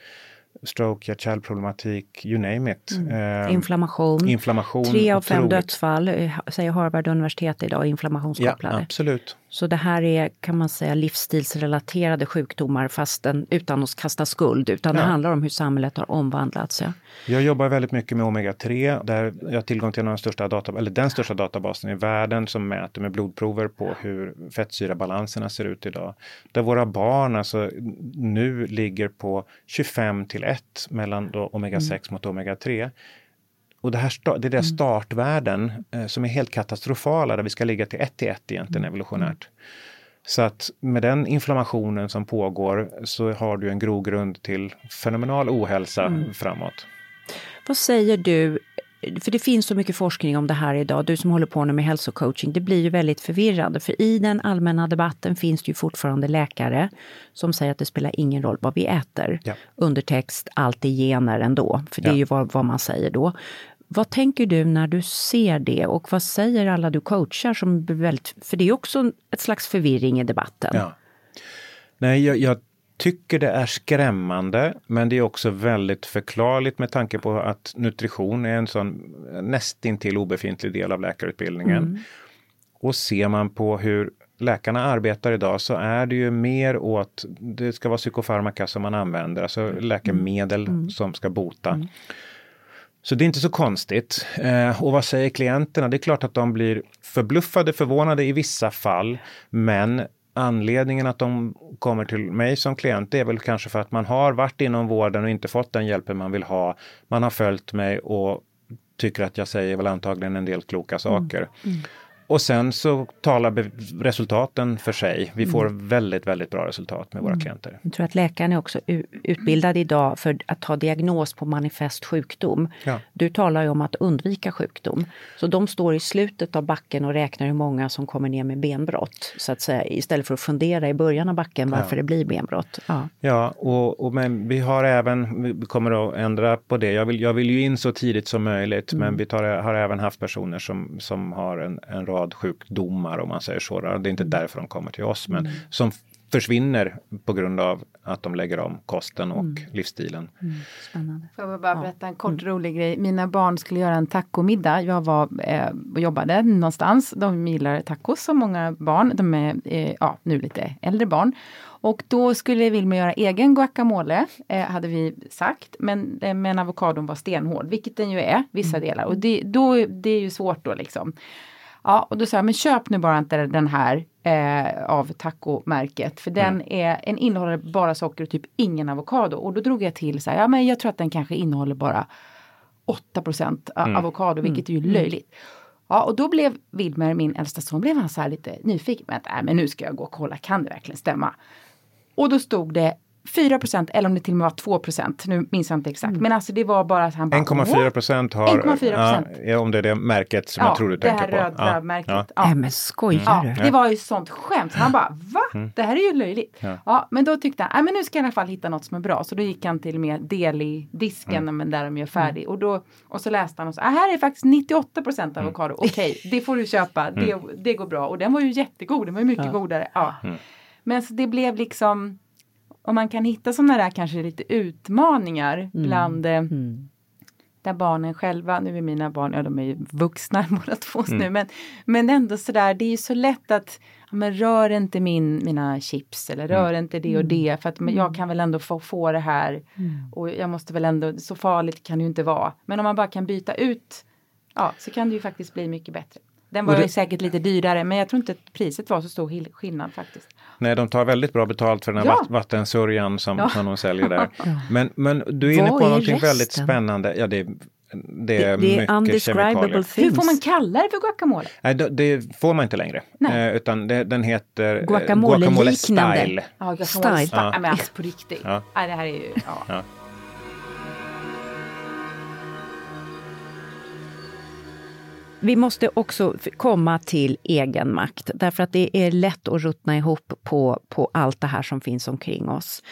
stroke, hjärt-kärlproblematik, you name it. Mm. Eh, inflammation. inflammation. Tre av fem dödsfall, eh, säger Harvard universitet idag, inflammationskopplade. Ja, absolut. Så det här är, kan man säga, livsstilsrelaterade sjukdomar fast den, utan att kasta skuld, utan ja. det handlar om hur samhället har omvandlats. Ja. Jag jobbar väldigt mycket med omega-3, där jag har tillgång till den största, data, eller den största databasen i världen som mäter med blodprover på hur fettsyrabalanserna ser ut idag. Där våra barn alltså nu ligger på 25 till 1 mellan omega-6 mm. mot omega-3. Och det, här, det är det mm. startvärden eh, som är helt katastrofala, där vi ska ligga till 1 till 1 egentligen mm. evolutionärt. Så att med den inflammationen som pågår så har du en grogrund till fenomenal ohälsa mm. framåt. Vad säger du, för det finns så mycket forskning om det här idag, du som håller på med hälsocoaching, det blir ju väldigt förvirrande. För i den allmänna debatten finns det ju fortfarande läkare som säger att det spelar ingen roll vad vi äter. Ja. Undertext, allt är gener ändå, för det ja. är ju vad, vad man säger då. Vad tänker du när du ser det och vad säger alla du coachar som väldigt, för det är också ett slags förvirring i debatten. Ja. Nej, jag, jag tycker det är skrämmande, men det är också väldigt förklarligt med tanke på att nutrition är en sån nästintill obefintlig del av läkarutbildningen. Mm. Och ser man på hur läkarna arbetar idag så är det ju mer åt, det ska vara psykofarmaka som man använder, alltså läkemedel mm. som ska bota. Mm. Så det är inte så konstigt. Eh, och vad säger klienterna? Det är klart att de blir förbluffade, förvånade i vissa fall. Men anledningen att de kommer till mig som klient är väl kanske för att man har varit inom vården och inte fått den hjälpen man vill ha. Man har följt mig och tycker att jag säger väl antagligen en del kloka saker. Mm. Mm och sen så talar resultaten för sig. Vi får mm. väldigt, väldigt bra resultat med våra mm. klienter. Jag tror att läkaren är också utbildad idag för att ta diagnos på manifest sjukdom. Ja. Du talar ju om att undvika sjukdom. Så de står i slutet av backen och räknar hur många som kommer ner med benbrott. Så att säga, istället för att fundera i början av backen varför ja. det blir benbrott. Ja, ja och, och, men vi har även, vi kommer att ändra på det. Jag vill, jag vill ju in så tidigt som möjligt mm. men vi tar, har även haft personer som, som har en, en rad rad sjukdomar om man säger så. Det är inte därför de kommer till oss, men mm. som försvinner på grund av att de lägger om kosten och mm. livsstilen. Mm. Spännande. Får jag bara berätta en kort mm. rolig grej. Mina barn skulle göra en tacomiddag. Jag var eh, och jobbade någonstans. De gillar tacos som många barn. De är eh, ja, nu lite äldre barn. Och då skulle Vilma göra egen guacamole, eh, hade vi sagt. Men, eh, men avokadon var stenhård, vilket den ju är, vissa mm. delar. Och det, då, det är ju svårt då liksom. Ja, och då sa jag, men köp nu bara inte den här eh, av tacomärket. För den, mm. är, den innehåller bara socker och typ ingen avokado. Och då drog jag till så här, ja men jag tror att den kanske innehåller bara 8 mm. avokado, vilket mm. är ju löjligt. Ja, och då blev Wilmer, min äldsta son, blev han så här lite nyfiken. Men, äh, men nu ska jag gå och kolla, kan det verkligen stämma? Och då stod det 4 eller om det till och med var 2 Nu minns jag inte exakt. Mm. Men alltså det var bara att han bara... 1,4 procent har... 1,4 Ja, om det är det märket som ja, jag tror du tänker på. det här röda ja, märket. Ja. Ja. men skojar du? Ja, det var ju sånt skämt. Han bara va? Mm. Det här är ju löjligt. Ja. ja men då tyckte han, men nu ska jag i alla fall hitta något som är bra. Så då gick han till med Deli-disken, mm. men där de gör färdig. Mm. Och, då, och så läste han och sa, ah, här är faktiskt 98 procent mm. avokado. Okej, okay, det får du köpa. Det, mm. det går bra. Och den var ju jättegod. Den var ju mycket godare. Ja. Men så det blev liksom om man kan hitta sådana där kanske lite utmaningar mm. bland eh, mm. där barnen själva, nu är mina barn, ja de är ju vuxna [LAUGHS] båda två mm. nu, men, men ändå sådär, det är ju så lätt att ja, men rör inte min, mina chips eller rör mm. inte det och det för att men jag mm. kan väl ändå få, få det här mm. och jag måste väl ändå, så farligt kan det ju inte vara. Men om man bara kan byta ut, ja så kan det ju faktiskt bli mycket bättre. Den var det, säkert lite dyrare men jag tror inte att priset var så stor skillnad faktiskt. Nej, de tar väldigt bra betalt för den här ja. vattensörjan som, ja. som de säljer där. [LAUGHS] Men, men du är inne på någonting resten? väldigt spännande. Ja, det, det är, det, är mycket kemikalier. Things. Hur får man kalla det för guacamole? Nej, det, det får man inte längre. Eh, utan det, den heter eh, guacamole, guacamole style. Ja, guacamole style. style. Ja. Men alltså på riktigt. Ja. Nej, det här är ju... Ja. Vi måste också komma till egenmakt, därför att det är lätt att ruttna ihop på, på allt det här som finns omkring oss.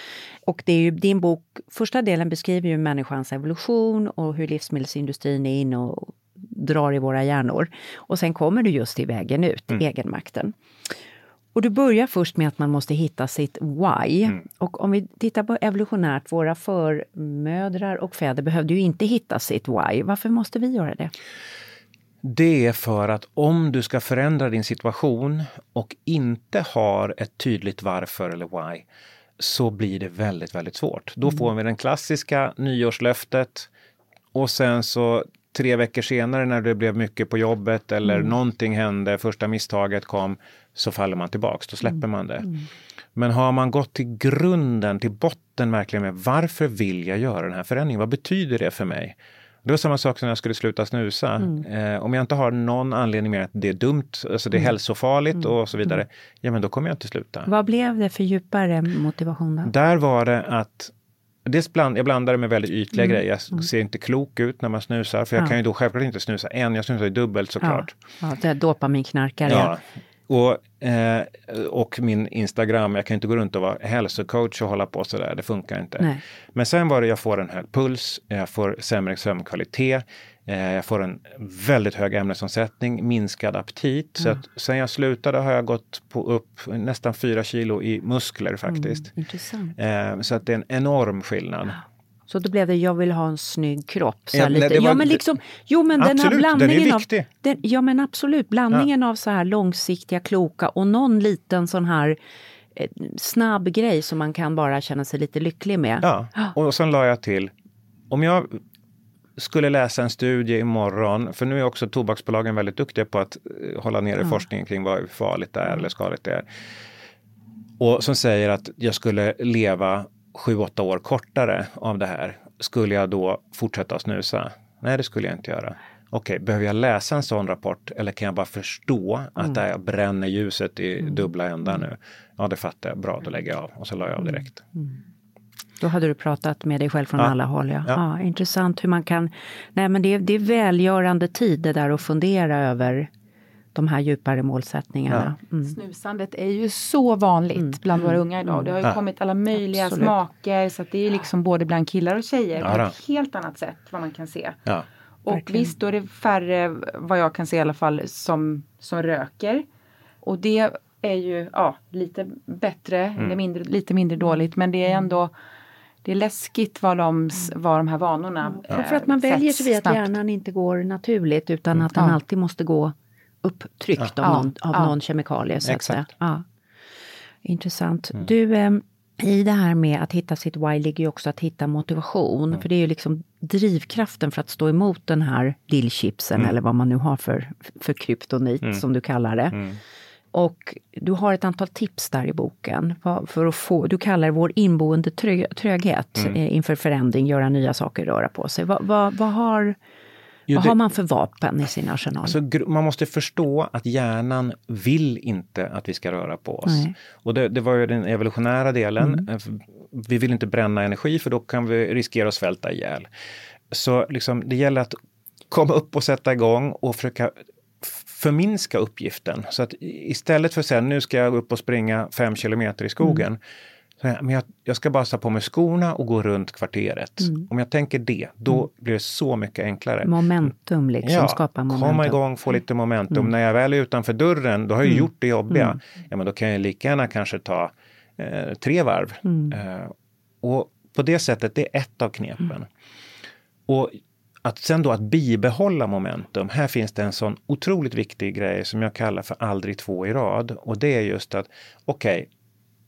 Och det är ju din bok, första delen beskriver ju människans evolution och hur livsmedelsindustrin är inne och drar i våra hjärnor. Och sen kommer du just till vägen ut, mm. egenmakten. Och du börjar först med att man måste hitta sitt why. Mm. Och om vi tittar på evolutionärt, våra förmödrar och fäder behövde ju inte hitta sitt why. Varför måste vi göra det? Det är för att om du ska förändra din situation och inte har ett tydligt varför eller why så blir det väldigt, väldigt svårt. Då får vi den klassiska nyårslöftet och sen så tre veckor senare när det blev mycket på jobbet eller mm. någonting hände, första misstaget kom, så faller man tillbaks, då släpper mm. man det. Mm. Men har man gått till grunden, till botten verkligen med varför vill jag göra den här förändringen? Vad betyder det för mig? Det var samma sak som när jag skulle sluta snusa. Mm. Eh, om jag inte har någon anledning mer att det är dumt, alltså det är mm. hälsofarligt mm. och så vidare, ja men då kommer jag inte sluta. Vad blev det för djupare motivation? Då? Där var det att Dels bland, jag blandade med väldigt ytliga mm. grejer. Jag mm. ser inte klok ut när man snusar. För jag ja. kan ju då självklart inte snusa en, jag snusar ju dubbelt såklart. Ja, ja det är dopaminknarkare. Ja. Och, eh, och min Instagram, jag kan inte gå runt och vara hälsocoach och hålla på sådär, det funkar inte. Nej. Men sen var det, jag får en hög puls, jag får sämre sömnkvalitet, eh, jag får en väldigt hög ämnesomsättning, minskad aptit. Mm. Så att sen jag slutade har jag gått på upp nästan fyra kilo i muskler faktiskt. Mm, eh, så att det är en enorm skillnad. Så då blev det, jag vill ha en snygg kropp. Så ja, lite. Var, ja, men liksom, jo, men absolut, den här blandningen den är viktig. Av, den, ja, men absolut. Blandningen ja. av så här långsiktiga, kloka och någon liten sån här eh, snabb grej som man kan bara känna sig lite lycklig med. Ja, och sen la jag till, om jag skulle läsa en studie imorgon, för nu är också tobaksbolagen väldigt duktiga på att eh, hålla nere ja. forskningen kring vad farligt det är eller skadligt det är. Och som säger att jag skulle leva sju, åtta år kortare av det här, skulle jag då fortsätta snusa? Nej, det skulle jag inte göra. okej, okay, behöver jag läsa en sån rapport eller kan jag bara förstå att mm. där jag bränner ljuset i mm. dubbla ändar nu? Ja, det fattar jag. Bra, då lägger jag av. Och så la jag av direkt. Mm. Då hade du pratat med dig själv från ja. alla håll. Ja. Ja. ja. intressant hur man kan... Nej, men det, är, det är välgörande tid det där att fundera över de här djupare målsättningarna. Mm. Snusandet är ju så vanligt mm. bland våra unga idag. Det har ju ja. kommit alla möjliga Absolut. smaker så att det är liksom både bland killar och tjejer ja, på ett helt annat sätt vad man kan se. Ja. Och Verkligen. visst, då är det färre, vad jag kan se i alla fall, som, som röker. Och det är ju ja, lite bättre, mm. mindre, lite mindre dåligt, men det är mm. ändå det är läskigt vad de, vad de här vanorna ja. För att man väljer sig vid att hjärnan inte går naturligt utan att den ja. alltid måste gå upptryckt ja. av, någon, av ja. någon kemikalie. Så att säga. Ja. Intressant. Mm. Du, eh, i det här med att hitta sitt why ligger ju också att hitta motivation. Mm. För det är ju liksom drivkraften för att stå emot den här lillchipsen mm. eller vad man nu har för, för kryptonit mm. som du kallar det. Mm. Och du har ett antal tips där i boken. För att få, du kallar det vår inboende tröghet mm. Eh, inför förändring, göra nya saker, röra på sig. Vad, vad, vad har Jo, Vad det, har man för vapen i sin arsenal? Alltså, man måste förstå att hjärnan vill inte att vi ska röra på oss. Nej. Och det, det, var ju den evolutionära delen. Mm. Eh, vi vill inte bränna energi för då kan vi riskera att svälta ihjäl. Så liksom, det gäller att komma upp och sätta igång och försöka förminska uppgiften. Så att istället för att säga nu ska jag upp och springa fem kilometer i skogen mm men jag, jag, ska bara ta på mig skorna och gå runt kvarteret. Mm. Om jag tänker det, då mm. blir det så mycket enklare. Momentum, liksom. Ja, skapa momentum. Komma igång, få lite momentum. Mm. När jag väl är utanför dörren, då har jag mm. gjort det jobbiga. Mm. Ja, men då kan jag lika gärna kanske ta eh, tre varv. Mm. Eh, och på det sättet, det är ett av knepen. Och att sen då att bibehålla momentum. Här finns det en sån otroligt viktig grej som jag kallar för aldrig två i rad. Och det är just att okej, okay,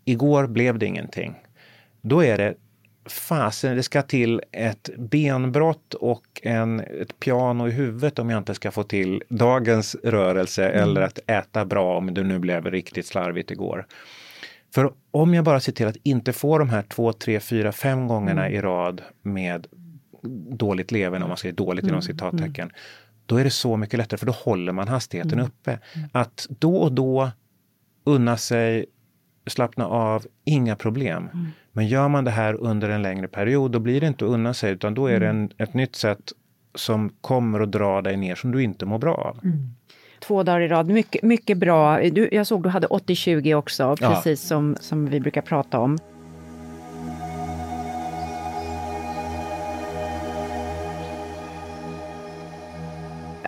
igår blev det ingenting. Då är det fasen, det ska till ett benbrott och en, ett piano i huvudet om jag inte ska få till dagens rörelse mm. eller att äta bra om det nu blev riktigt slarvigt igår. För om jag bara ser till att inte få de här två, tre, fyra, fem gångerna mm. i rad med dåligt leverne, om man säger dåligt mm. inom citattecken, mm. då är det så mycket lättare för då håller man hastigheten mm. uppe. Mm. Att då och då unna sig slappna av, inga problem. Mm. Men gör man det här under en längre period, då blir det inte att unna sig, utan då är det mm. en, ett nytt sätt som kommer att dra dig ner som du inte mår bra av. Mm. Två dagar i rad, mycket, mycket bra. Du, jag såg du hade 80-20 också, precis ja. som, som vi brukar prata om.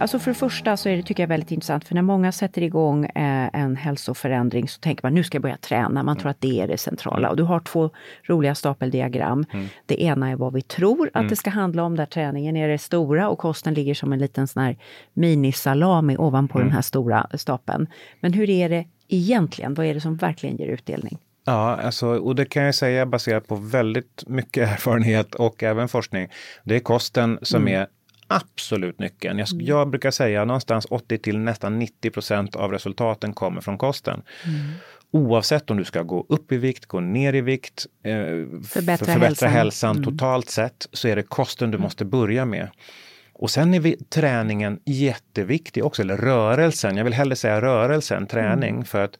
Alltså för det första så är det, tycker jag, väldigt intressant, för när många sätter igång eh, en hälsoförändring så tänker man nu ska jag börja träna, man mm. tror att det är det centrala. Och du har två roliga stapeldiagram. Mm. Det ena är vad vi tror att mm. det ska handla om, där träningen är det stora och kosten ligger som en liten sån här minisalami ovanpå den mm. här stora stapeln. Men hur är det egentligen? Vad är det som verkligen ger utdelning? Ja, alltså, och det kan jag säga baserat på väldigt mycket [LAUGHS] erfarenhet och även forskning. Det är kosten som mm. är absolut nyckeln. Jag, mm. jag brukar säga någonstans 80 till nästan 90 procent av resultaten kommer från kosten. Mm. Oavsett om du ska gå upp i vikt, gå ner i vikt, eh, förbättra, förbättra hälsan, hälsan mm. totalt sett, så är det kosten du mm. måste börja med. Och sen är vi, träningen jätteviktig också, eller rörelsen. Jag vill hellre säga rörelsen, träning, mm. för att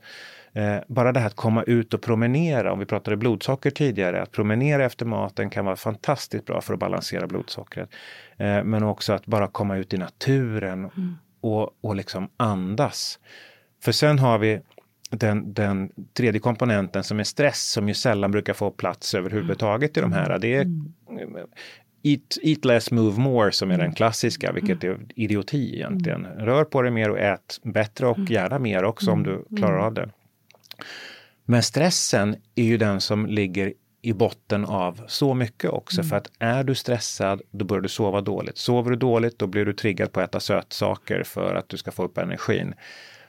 Eh, bara det här att komma ut och promenera, om vi pratade blodsocker tidigare, att promenera efter maten kan vara fantastiskt bra för att balansera blodsockret. Eh, men också att bara komma ut i naturen mm. och, och liksom andas. För sen har vi den, den tredje komponenten som är stress som ju sällan brukar få plats överhuvudtaget i de här. Det är mm. Eat, eat less, move more som är den klassiska, vilket är idioti egentligen. Rör på dig mer och ät bättre och gärna mer också om du klarar av det. Men stressen är ju den som ligger i botten av så mycket också. Mm. För att är du stressad, då börjar du sova dåligt. Sover du dåligt, då blir du triggad på att äta sötsaker för att du ska få upp energin.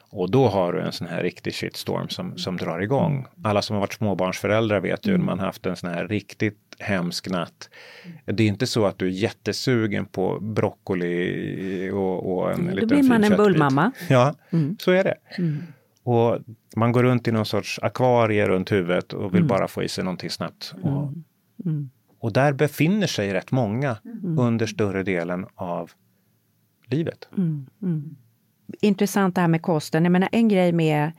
Och då har du en sån här riktig shitstorm som, som drar igång. Mm. Alla som har varit småbarnsföräldrar vet ju mm. när man haft en sån här riktigt hemsk natt. Det är inte så att du är jättesugen på broccoli och, och en mm, liten Då blir man en bullmamma. Ja, mm. så är det. Mm. Och man går runt i någon sorts akvarie runt huvudet och vill mm. bara få i sig någonting snabbt. Och, mm. och, där befinner sig rätt många mm. under större delen av livet. Mm, mm. Intressant det här med kosten. Jag menar, en grej med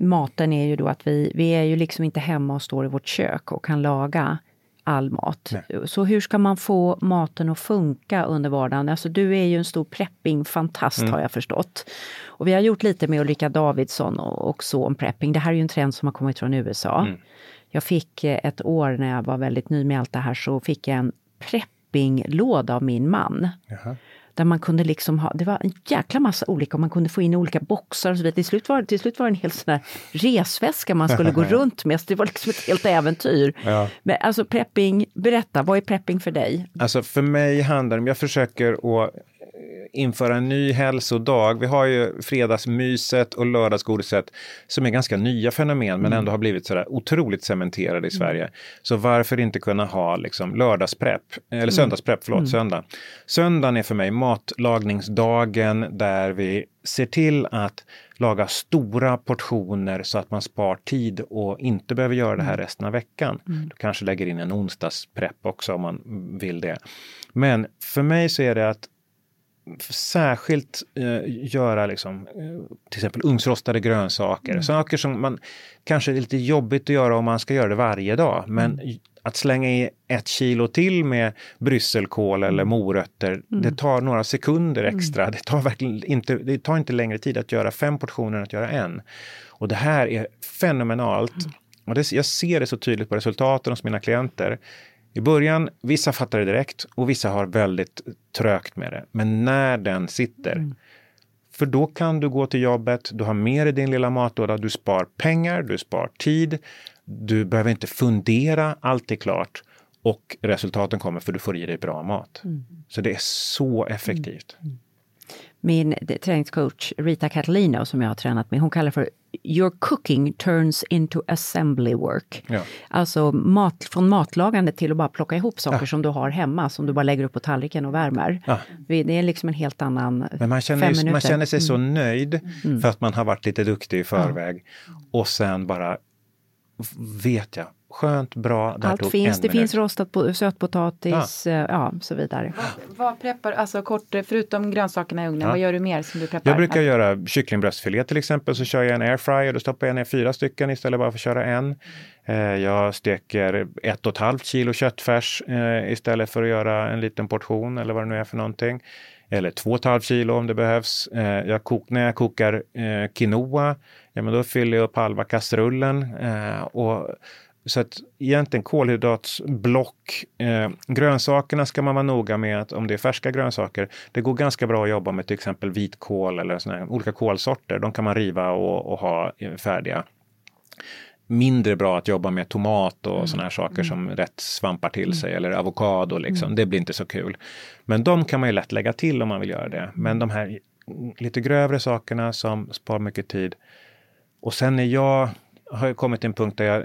maten är ju då att vi, vi är ju liksom inte hemma och står i vårt kök och kan laga all mat. Nej. Så hur ska man få maten att funka under vardagen? Alltså du är ju en stor prepping-fantast mm. har jag förstått. Och vi har gjort lite med Ulrika Davidsson och, och så om prepping. Det här är ju en trend som har kommit från USA. Mm. Jag fick eh, ett år när jag var väldigt ny med allt det här så fick jag en preppinglåda av min man. Jaha. Där man kunde liksom ha, det var en jäkla massa olika, och man kunde få in olika boxar och så vidare. Till slut var, till slut var det en hel sån här resväska man skulle gå [LAUGHS] runt med, så det var liksom ett helt äventyr. Ja. Men alltså prepping, berätta, vad är prepping för dig? Alltså för mig handlar det om, jag försöker att införa en ny hälsodag. Vi har ju fredagsmyset och lördagsgodiset som är ganska nya fenomen mm. men ändå har blivit sådär otroligt cementerade i mm. Sverige. Så varför inte kunna ha liksom lördagsprepp, eller mm. söndagsprepp, förlåt, mm. söndag. Söndagen är för mig matlagningsdagen där vi ser till att laga stora portioner så att man spar tid och inte behöver göra det här mm. resten av veckan. Mm. Du kanske lägger in en onsdagsprepp också om man vill det. Men för mig så är det att särskilt eh, göra liksom, eh, till exempel ugnsrostade grönsaker. Mm. Saker som man kanske är lite jobbigt att göra om man ska göra det varje dag. Men mm. att slänga i ett kilo till med brysselkål eller mm. morötter, mm. det tar några sekunder mm. extra. Det tar, verkligen inte, det tar inte längre tid att göra fem portioner än att göra en. Och det här är fenomenalt. Mm. Och det, jag ser det så tydligt på resultaten hos mina klienter. I början, vissa fattar det direkt och vissa har väldigt trögt med det. Men när den sitter, mm. för då kan du gå till jobbet, du har mer i din lilla matlåda, du spar pengar, du spar tid, du behöver inte fundera, allt är klart. Och resultaten kommer för du får i dig bra mat. Mm. Så det är så effektivt. Mm. Min träningscoach Rita Catalino som jag har tränat med, hon kallar för Your cooking turns into assembly work. Ja. Alltså mat, från matlagande till att bara plocka ihop saker ja. som du har hemma, som du bara lägger upp på tallriken och värmer. Ja. Det är liksom en helt annan... Men man känner, man känner sig mm. så nöjd mm. för att man har varit lite duktig i förväg. Och sen bara vet jag, skönt, bra. Allt finns. Det finut. finns rostat på, sötpotatis, ja. Eh, ja, så vidare. Vad, vad preppar, alltså kort, förutom grönsakerna i ugnen, ja. vad gör du mer som du preppar? Jag brukar göra kycklingbröstfilé till exempel, så kör jag en airfryer, då stoppar jag ner fyra stycken istället bara för att köra en. Eh, jag steker ett och ett halvt kilo köttfärs eh, istället för att göra en liten portion eller vad det nu är för någonting. Eller två och ett halvt kilo om det behövs. Jag kok, när jag kokar quinoa, ja, men då fyller jag upp halva kastrullen. och så att egentligen kolhydratsblock. Eh, grönsakerna ska man vara noga med att om det är färska grönsaker. Det går ganska bra att jobba med till exempel vitkål eller såna olika kolsorter. De kan man riva och, och ha färdiga. Mindre bra att jobba med tomat och mm. såna här saker mm. som rätt svampar till mm. sig eller avokado. Liksom. Mm. Det blir inte så kul. Men de kan man ju lätt lägga till om man vill göra det. Men de här lite grövre sakerna som spar mycket tid. Och sen är jag har kommit till en punkt där jag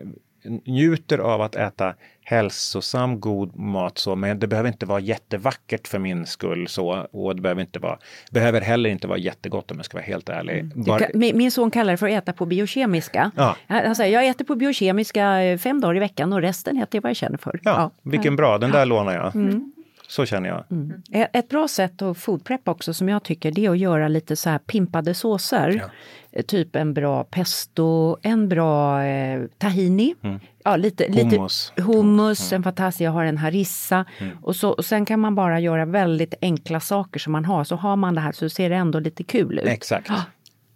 njuter av att äta hälsosam, god mat så, men det behöver inte vara jättevackert för min skull så och det behöver inte vara, behöver heller inte vara jättegott om jag ska vara helt ärlig. Mm. Bara... Kan, min son kallar det för att äta på biokemiska. Ja. Han säger, jag äter på biokemiska eh, fem dagar i veckan och resten äter jag vad jag känner för. Ja, ja. vilken bra, den där ja. lånar jag. Mm. Så känner jag. Mm. Ett bra sätt att foodpreppa också som jag tycker det är att göra lite så här pimpade såser. Ja. Typ en bra pesto, en bra eh, tahini. Mm. Ja, lite, hummus, lite hummus mm. en fantastisk, jag har en harissa. Mm. Och, så, och sen kan man bara göra väldigt enkla saker som man har. Så har man det här så ser det ändå lite kul ut. Exakt.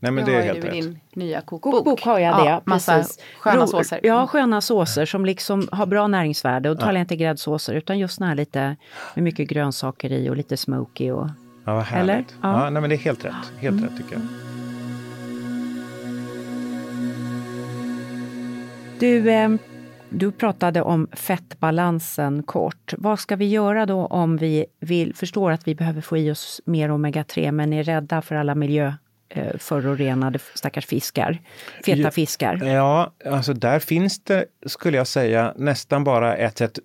Nej men det är helt rätt. din nya kokbok. Bok har jag det, ja, massa precis. sköna såser. Ja, sköna såser som liksom har bra näringsvärde. Och då talar jag inte gräddsåser utan just såna här lite med mycket grönsaker i och lite smoky. Och, ja, vad härligt. Eller? Ja. ja, nej men det är helt rätt. Helt mm. rätt tycker jag. Du, eh, du pratade om fettbalansen kort. Vad ska vi göra då om vi vill, förstår att vi behöver få i oss mer omega-3 men är rädda för alla miljö förorenade stackars fiskar, feta ja, fiskar? Ja, alltså där finns det, skulle jag säga, nästan bara ett sätt.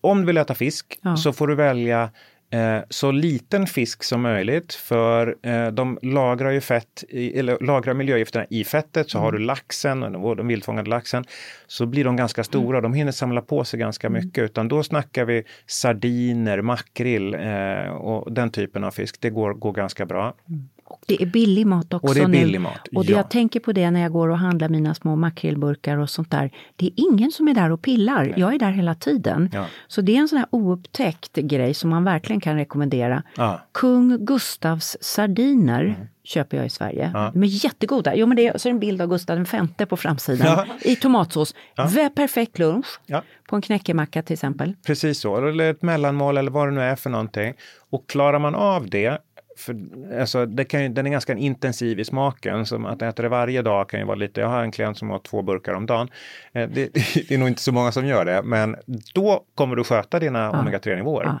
Om du vill äta fisk ja. så får du välja Eh, så liten fisk som möjligt för eh, de lagrar ju fett, i, eller lagrar miljögifterna i fettet. Så mm. har du laxen, den vildfångade laxen, så blir de ganska stora. De hinner samla på sig ganska mm. mycket. Utan då snackar vi sardiner, makrill eh, och den typen av fisk. Det går, går ganska bra. Mm. Och det är billig mat också Och det är billig nu. mat, Och ja. jag tänker på det när jag går och handlar mina små makrillburkar och sånt där. Det är ingen som är där och pillar. Nej. Jag är där hela tiden. Ja. Så det är en sån här oupptäckt grej som man verkligen kan rekommendera. Ja. Kung Gustavs sardiner mm. köper jag i Sverige. Ja. De är jättegoda. Jo, men det är, så en bild av Gustav V på framsidan i tomatsås. Perfekt lunch. På en knäckemacka till exempel. Precis så, eller ett mellanmål eller vad det nu är för någonting. Och klarar man av det för, alltså, det kan ju, den är ganska intensiv i smaken, så att äta det varje dag kan ju vara lite, jag har en klient som har två burkar om dagen. Eh, det, [LAUGHS] det, är nog inte så många som gör det, men då kommer du sköta dina ja. omega-3-nivåer. Ja.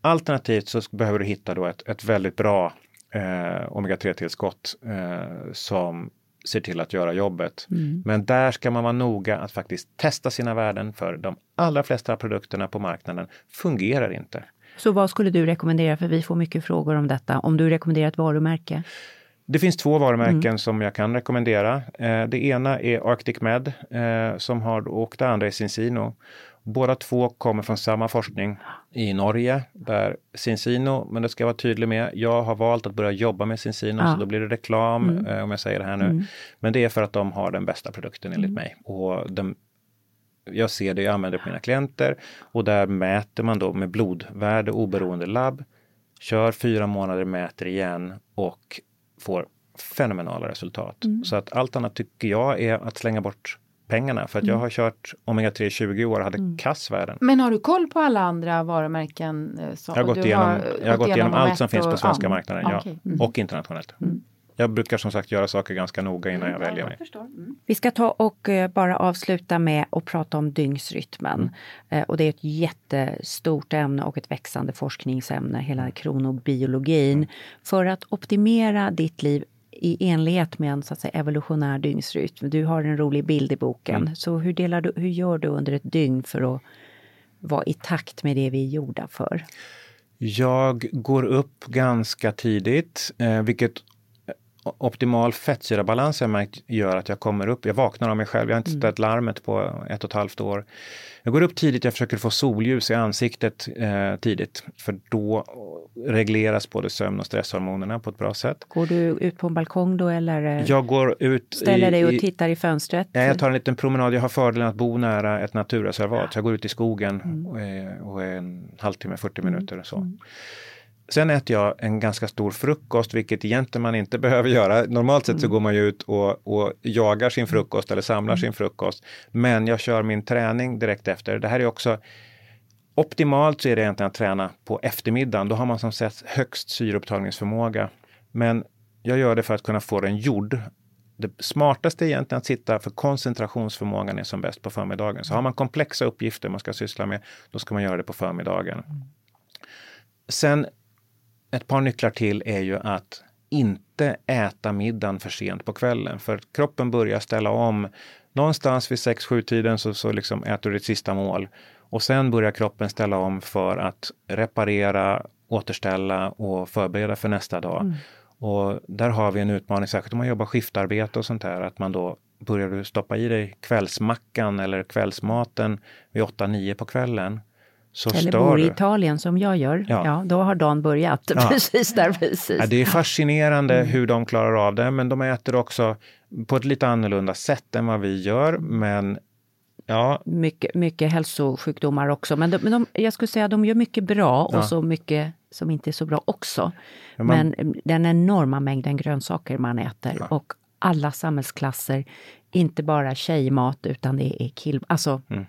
Alternativt så behöver du hitta då ett, ett väldigt bra eh, omega-3-tillskott eh, som ser till att göra jobbet. Mm. Men där ska man vara noga att faktiskt testa sina värden för de allra flesta produkterna på marknaden fungerar inte. Så vad skulle du rekommendera? För vi får mycket frågor om detta. Om du rekommenderar ett varumärke? Det finns två varumärken mm. som jag kan rekommendera. Eh, det ena är Arctic Med eh, som har, och det andra är Cincino. Båda två kommer från samma forskning i Norge, där Cincino, men det ska jag vara tydlig med, jag har valt att börja jobba med Cincino, ja. så då blir det reklam mm. eh, om jag säger det här nu. Mm. Men det är för att de har den bästa produkten enligt mm. mig. Och den jag ser det, jag använder det på mina klienter och där mäter man då med blodvärde oberoende labb. Kör fyra månader, mäter igen och får fenomenala resultat. Mm. Så att allt annat tycker jag är att slänga bort pengarna för att mm. jag har kört omega-3 i 20 år och hade mm. kassvärden. Men har du koll på alla andra varumärken? Eh, som, jag har gått igenom, har jag har gått igenom allt som finns på svenska och, marknaden, ja. Okay. Mm. Och internationellt. Mm jag brukar som sagt göra saker ganska noga innan jag väljer mig. Mm. Vi ska ta och eh, bara avsluta med att prata om dygnsrytmen. Mm. Eh, och det är ett jättestort ämne och ett växande forskningsämne, hela kronobiologin. Mm. För att optimera ditt liv i enlighet med en så att säga, evolutionär dygnsrytm. Du har en rolig bild i boken. Mm. Så hur, delar du, hur gör du under ett dygn för att vara i takt med det vi är gjorda för? Jag går upp ganska tidigt, eh, vilket optimal fettsyrabalans jag märkt gör att jag kommer upp, jag vaknar av mig själv, jag har inte mm. ställt larmet på ett och ett halvt år. Jag går upp tidigt, jag försöker få solljus i ansiktet eh, tidigt, för då regleras både sömn och stresshormonerna på ett bra sätt. Går du ut på en balkong då eller? Jag går ut. Ställer i, dig och tittar i fönstret? Ja, jag tar en liten promenad. Jag har fördelen att bo nära ett naturreservat, så jag går ut i skogen mm. och, är, och är en halvtimme, 40 mm. minuter. Så. Mm. Sen äter jag en ganska stor frukost, vilket egentligen man inte [LAUGHS] behöver göra. Normalt sett så mm. går man ju ut och, och jagar sin frukost eller samlar mm. sin frukost. Men jag kör min träning direkt efter. Det här är också Optimalt så är det egentligen att träna på eftermiddagen. Då har man som sett högst syreupptagningsförmåga. Men jag gör det för att kunna få den gjord. Det smartaste är egentligen att sitta för koncentrationsförmågan är som bäst på förmiddagen. Så har man komplexa uppgifter man ska syssla med, då ska man göra det på förmiddagen. Mm. Sen ett par nycklar till är ju att inte äta middagen för sent på kvällen. För kroppen börjar ställa om. Någonstans vid 6-7 tiden så, så liksom äter du ditt sista mål. Och sen börjar kroppen ställa om för att reparera, återställa och förbereda för nästa dag. Mm. Och där har vi en utmaning, särskilt om man jobbar skiftarbete och sånt där, att man då börjar du stoppa i dig kvällsmackan eller kvällsmaten vid 8-9 på kvällen så Eller bor i Italien som jag gör, ja. ja då har dagen börjat ja. [LAUGHS] precis där. Precis. Ja, det är fascinerande mm. hur de klarar av det, men de äter också på ett lite annorlunda sätt än vad vi gör. Men ja. Mycket, mycket hälsosjukdomar också, men, de, men de, jag skulle säga att de gör mycket bra och så mycket som inte är så bra också. Man, men den enorma mängden grönsaker man äter och alla samhällsklasser inte bara tjejmat utan det är kill... Alltså, mm.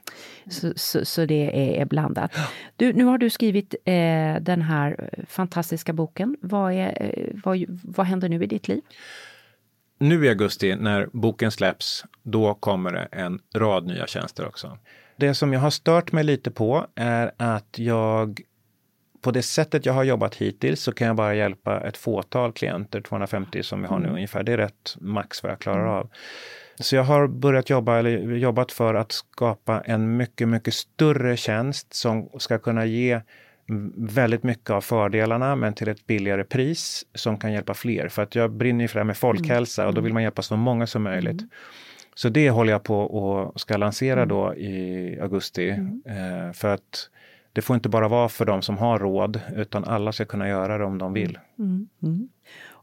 så, så, så, det är, blandat. Du, nu har du skrivit eh, den här fantastiska boken. Vad, är, eh, vad, vad händer nu i ditt liv? Nu i augusti när boken släpps, då kommer det en rad nya tjänster också. Det som jag har stört mig lite på är att jag på det sättet jag har jobbat hittills så kan jag bara hjälpa ett fåtal klienter, 250 som vi har nu mm. ungefär. Det är rätt max vad jag klarar mm. av. Så jag har börjat jobba, eller jobbat för att skapa en mycket, mycket större tjänst som ska kunna ge väldigt mycket av fördelarna men till ett billigare pris som kan hjälpa fler. För att jag brinner ju för det här med folkhälsa och då vill man hjälpa så många som möjligt. Så det håller jag på och ska lansera då i augusti. Eh, för att det får inte bara vara för de som har råd, utan alla ska kunna göra det om de vill. Mm.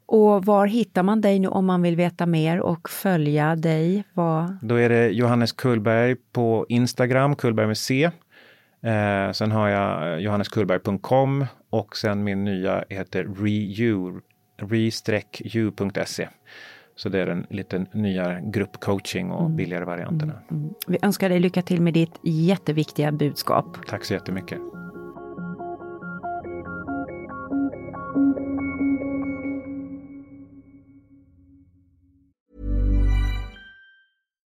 Och var hittar man dig nu om man vill veta mer och följa dig? Vad... Då är det Johannes Kullberg på Instagram, Kullberg med C. Eh, sen har jag johanneskullberg.com och sen min nya heter reu, re-u.se. Så det är en liten nyare gruppcoaching och mm. billigare varianterna. Mm. Mm. Vi önskar dig lycka till med ditt jätteviktiga budskap. Tack så jättemycket.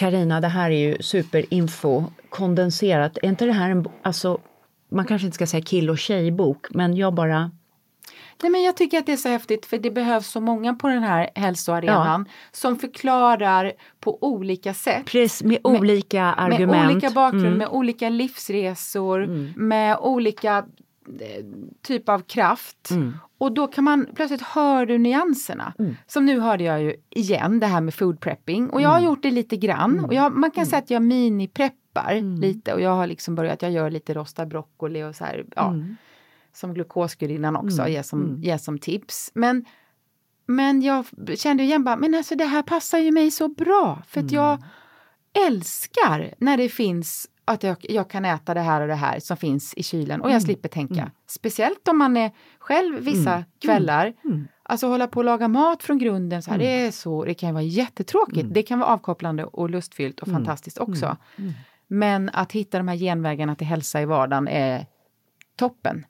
Karina, det här är ju superinfo, kondenserat. Är inte det här en, alltså, man kanske inte ska säga kill och tjejbok, men jag bara Nej, men jag tycker att det är så häftigt för det behövs så många på den här hälsoarenan ja. som förklarar på olika sätt. Precis, med, med olika argument. Med olika bakgrund, mm. med olika livsresor, mm. med olika typ av kraft. Mm. Och då kan man plötsligt hör du nyanserna. Mm. Som nu hörde jag ju igen det här med food prepping och jag har mm. gjort det lite grann mm. och jag, man kan mm. säga att jag mini-preppar mm. lite och jag har liksom börjat, jag gör lite rostad broccoli och så här, ja. Mm. Som glukosgudinnan också ger, som, ger som tips. Men, men jag kände igen bara, men alltså det här passar ju mig så bra för att jag älskar när det finns att jag, jag, kan äta det här och det här som finns i kylen och jag mm. slipper tänka. Mm. Speciellt om man är själv vissa mm. kvällar. Mm. mm. Alltså hålla på och laga mat från grunden, så här, det, är så, det kan vara jättetråkigt. Det kan vara avkopplande och lustfyllt och fantastiskt också. Men att hitta de här genvägarna till hälsa i vardagen är toppen.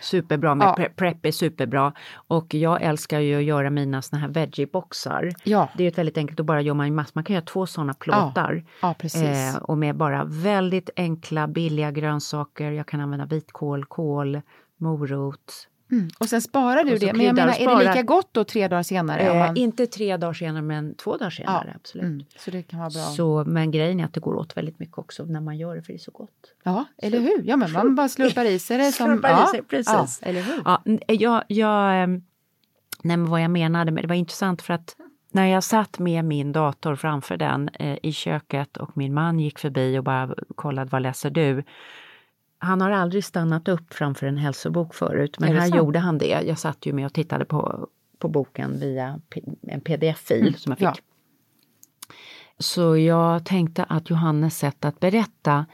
Superbra, med ja. prep är superbra. Och jag älskar ju att göra mina såna här veggieboxar. Ja. Det är ett väldigt enkelt att bara göra en massa, man kan göra två sådana plåtar. Ja. ja precis. Eh, och med bara väldigt enkla billiga grönsaker. Jag kan använda vitkål, kål, morot, Mm. Och sen sparar du det, men jag menar, är det lika gott då tre dagar senare? Eh, man... Inte tre dagar senare, men två dagar senare, ja. absolut. Mm. Så det kan vara bra. Så, men grejen är att det går åt väldigt mycket också när man gör det, för det är så gott. Ja, så. eller hur? Ja, men man bara slurpar i sig det [LAUGHS] som... Slurpar ja. i sig, precis. Ja, eller hur? Ja, jag, jag, ehm, nej, men vad jag menade, men det var intressant för att när jag satt med min dator framför den eh, i köket och min man gick förbi och bara kollade, vad läser du? Han har aldrig stannat upp framför en hälsobok förut, men här så? gjorde han det. Jag satt ju med och tittade på, på boken via en pdf-fil mm, som jag fick. Ja. Så jag tänkte att Johannes sätt att berätta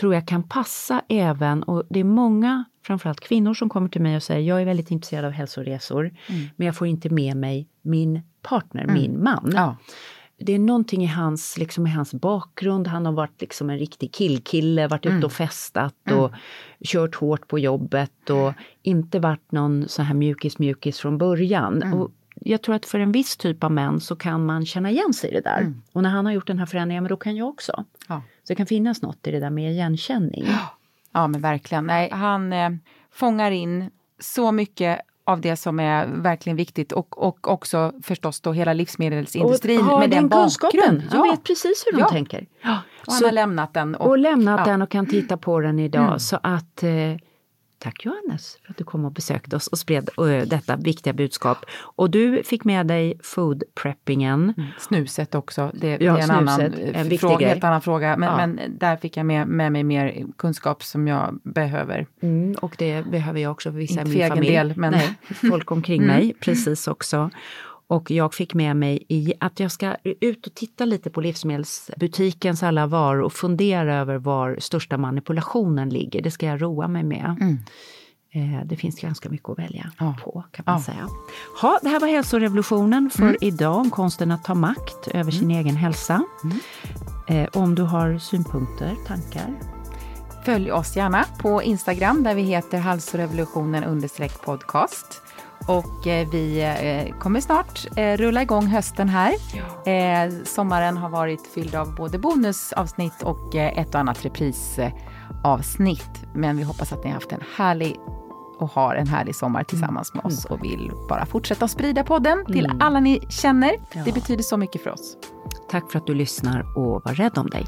tror jag kan passa även, och det är många, framförallt kvinnor som kommer till mig och säger jag är väldigt intresserad av hälsoresor, mm. men jag får inte med mig min partner, mm. min man. Ja det är någonting i hans, liksom, i hans bakgrund. Han har varit liksom en riktig killkille, varit mm. ute och festat och mm. kört hårt på jobbet och inte varit någon så här mjukis-mjukis från början. Mm. Och jag tror att för en viss typ av män så kan man känna igen sig i det där. Mm. Och när han har gjort den här förändringen, men då kan jag också. Ja. Så det kan finnas något i det där med igenkänning. Ja, men verkligen. Nej, han eh, fångar in så mycket av det som är verkligen viktigt och, och också förstås då hela livsmedelsindustrin och med den, den kunskapen. Ja. Han vet precis hur de ja. tänker. Ja. Och han har lämnat den. Och, och lämnat ja. den och kan titta på den idag. Mm. Så att eh, Tack Johannes för att du kom och besökte oss och spred uh, detta viktiga budskap. Och du fick med dig food preppingen. Mm. Snuset också, det, ja, det är en, annan, en fråga, helt annan fråga. Men, ja. men, där fick jag med, med, mig mer kunskap som jag behöver. Mm, och det behöver jag också för vissa i min familj. Del, men... Nej, folk omkring [LAUGHS] mm. mig precis också. Och jag fick med mig i att jag ska ut och titta lite på livsmedelsbutikens alla varor och fundera över var största manipulationen ligger. Det ska jag roa mig med. Mm. Eh, det finns ganska mycket att välja ja. på kan man ja. säga. Ha, det här var hälsorevolutionen för mm. idag om konsten att ta makt över mm. sin egen hälsa. Mm. Eh, om du har synpunkter, tankar? Följ oss gärna på Instagram där vi heter halsorevolutionen podcast. Och eh, vi eh, kommer snart eh, rulla igång hösten här. Ja. sommaren har varit fylld av både bonusavsnitt och ett och annat reprisavsnitt. Men vi hoppas att ni har haft en härlig och har en härlig sommar tillsammans med oss mm. och vill bara fortsätta sprida podden till mm. alla ni känner. Det betyder så mycket för oss. Tack för att du lyssnar och var rädd om dig.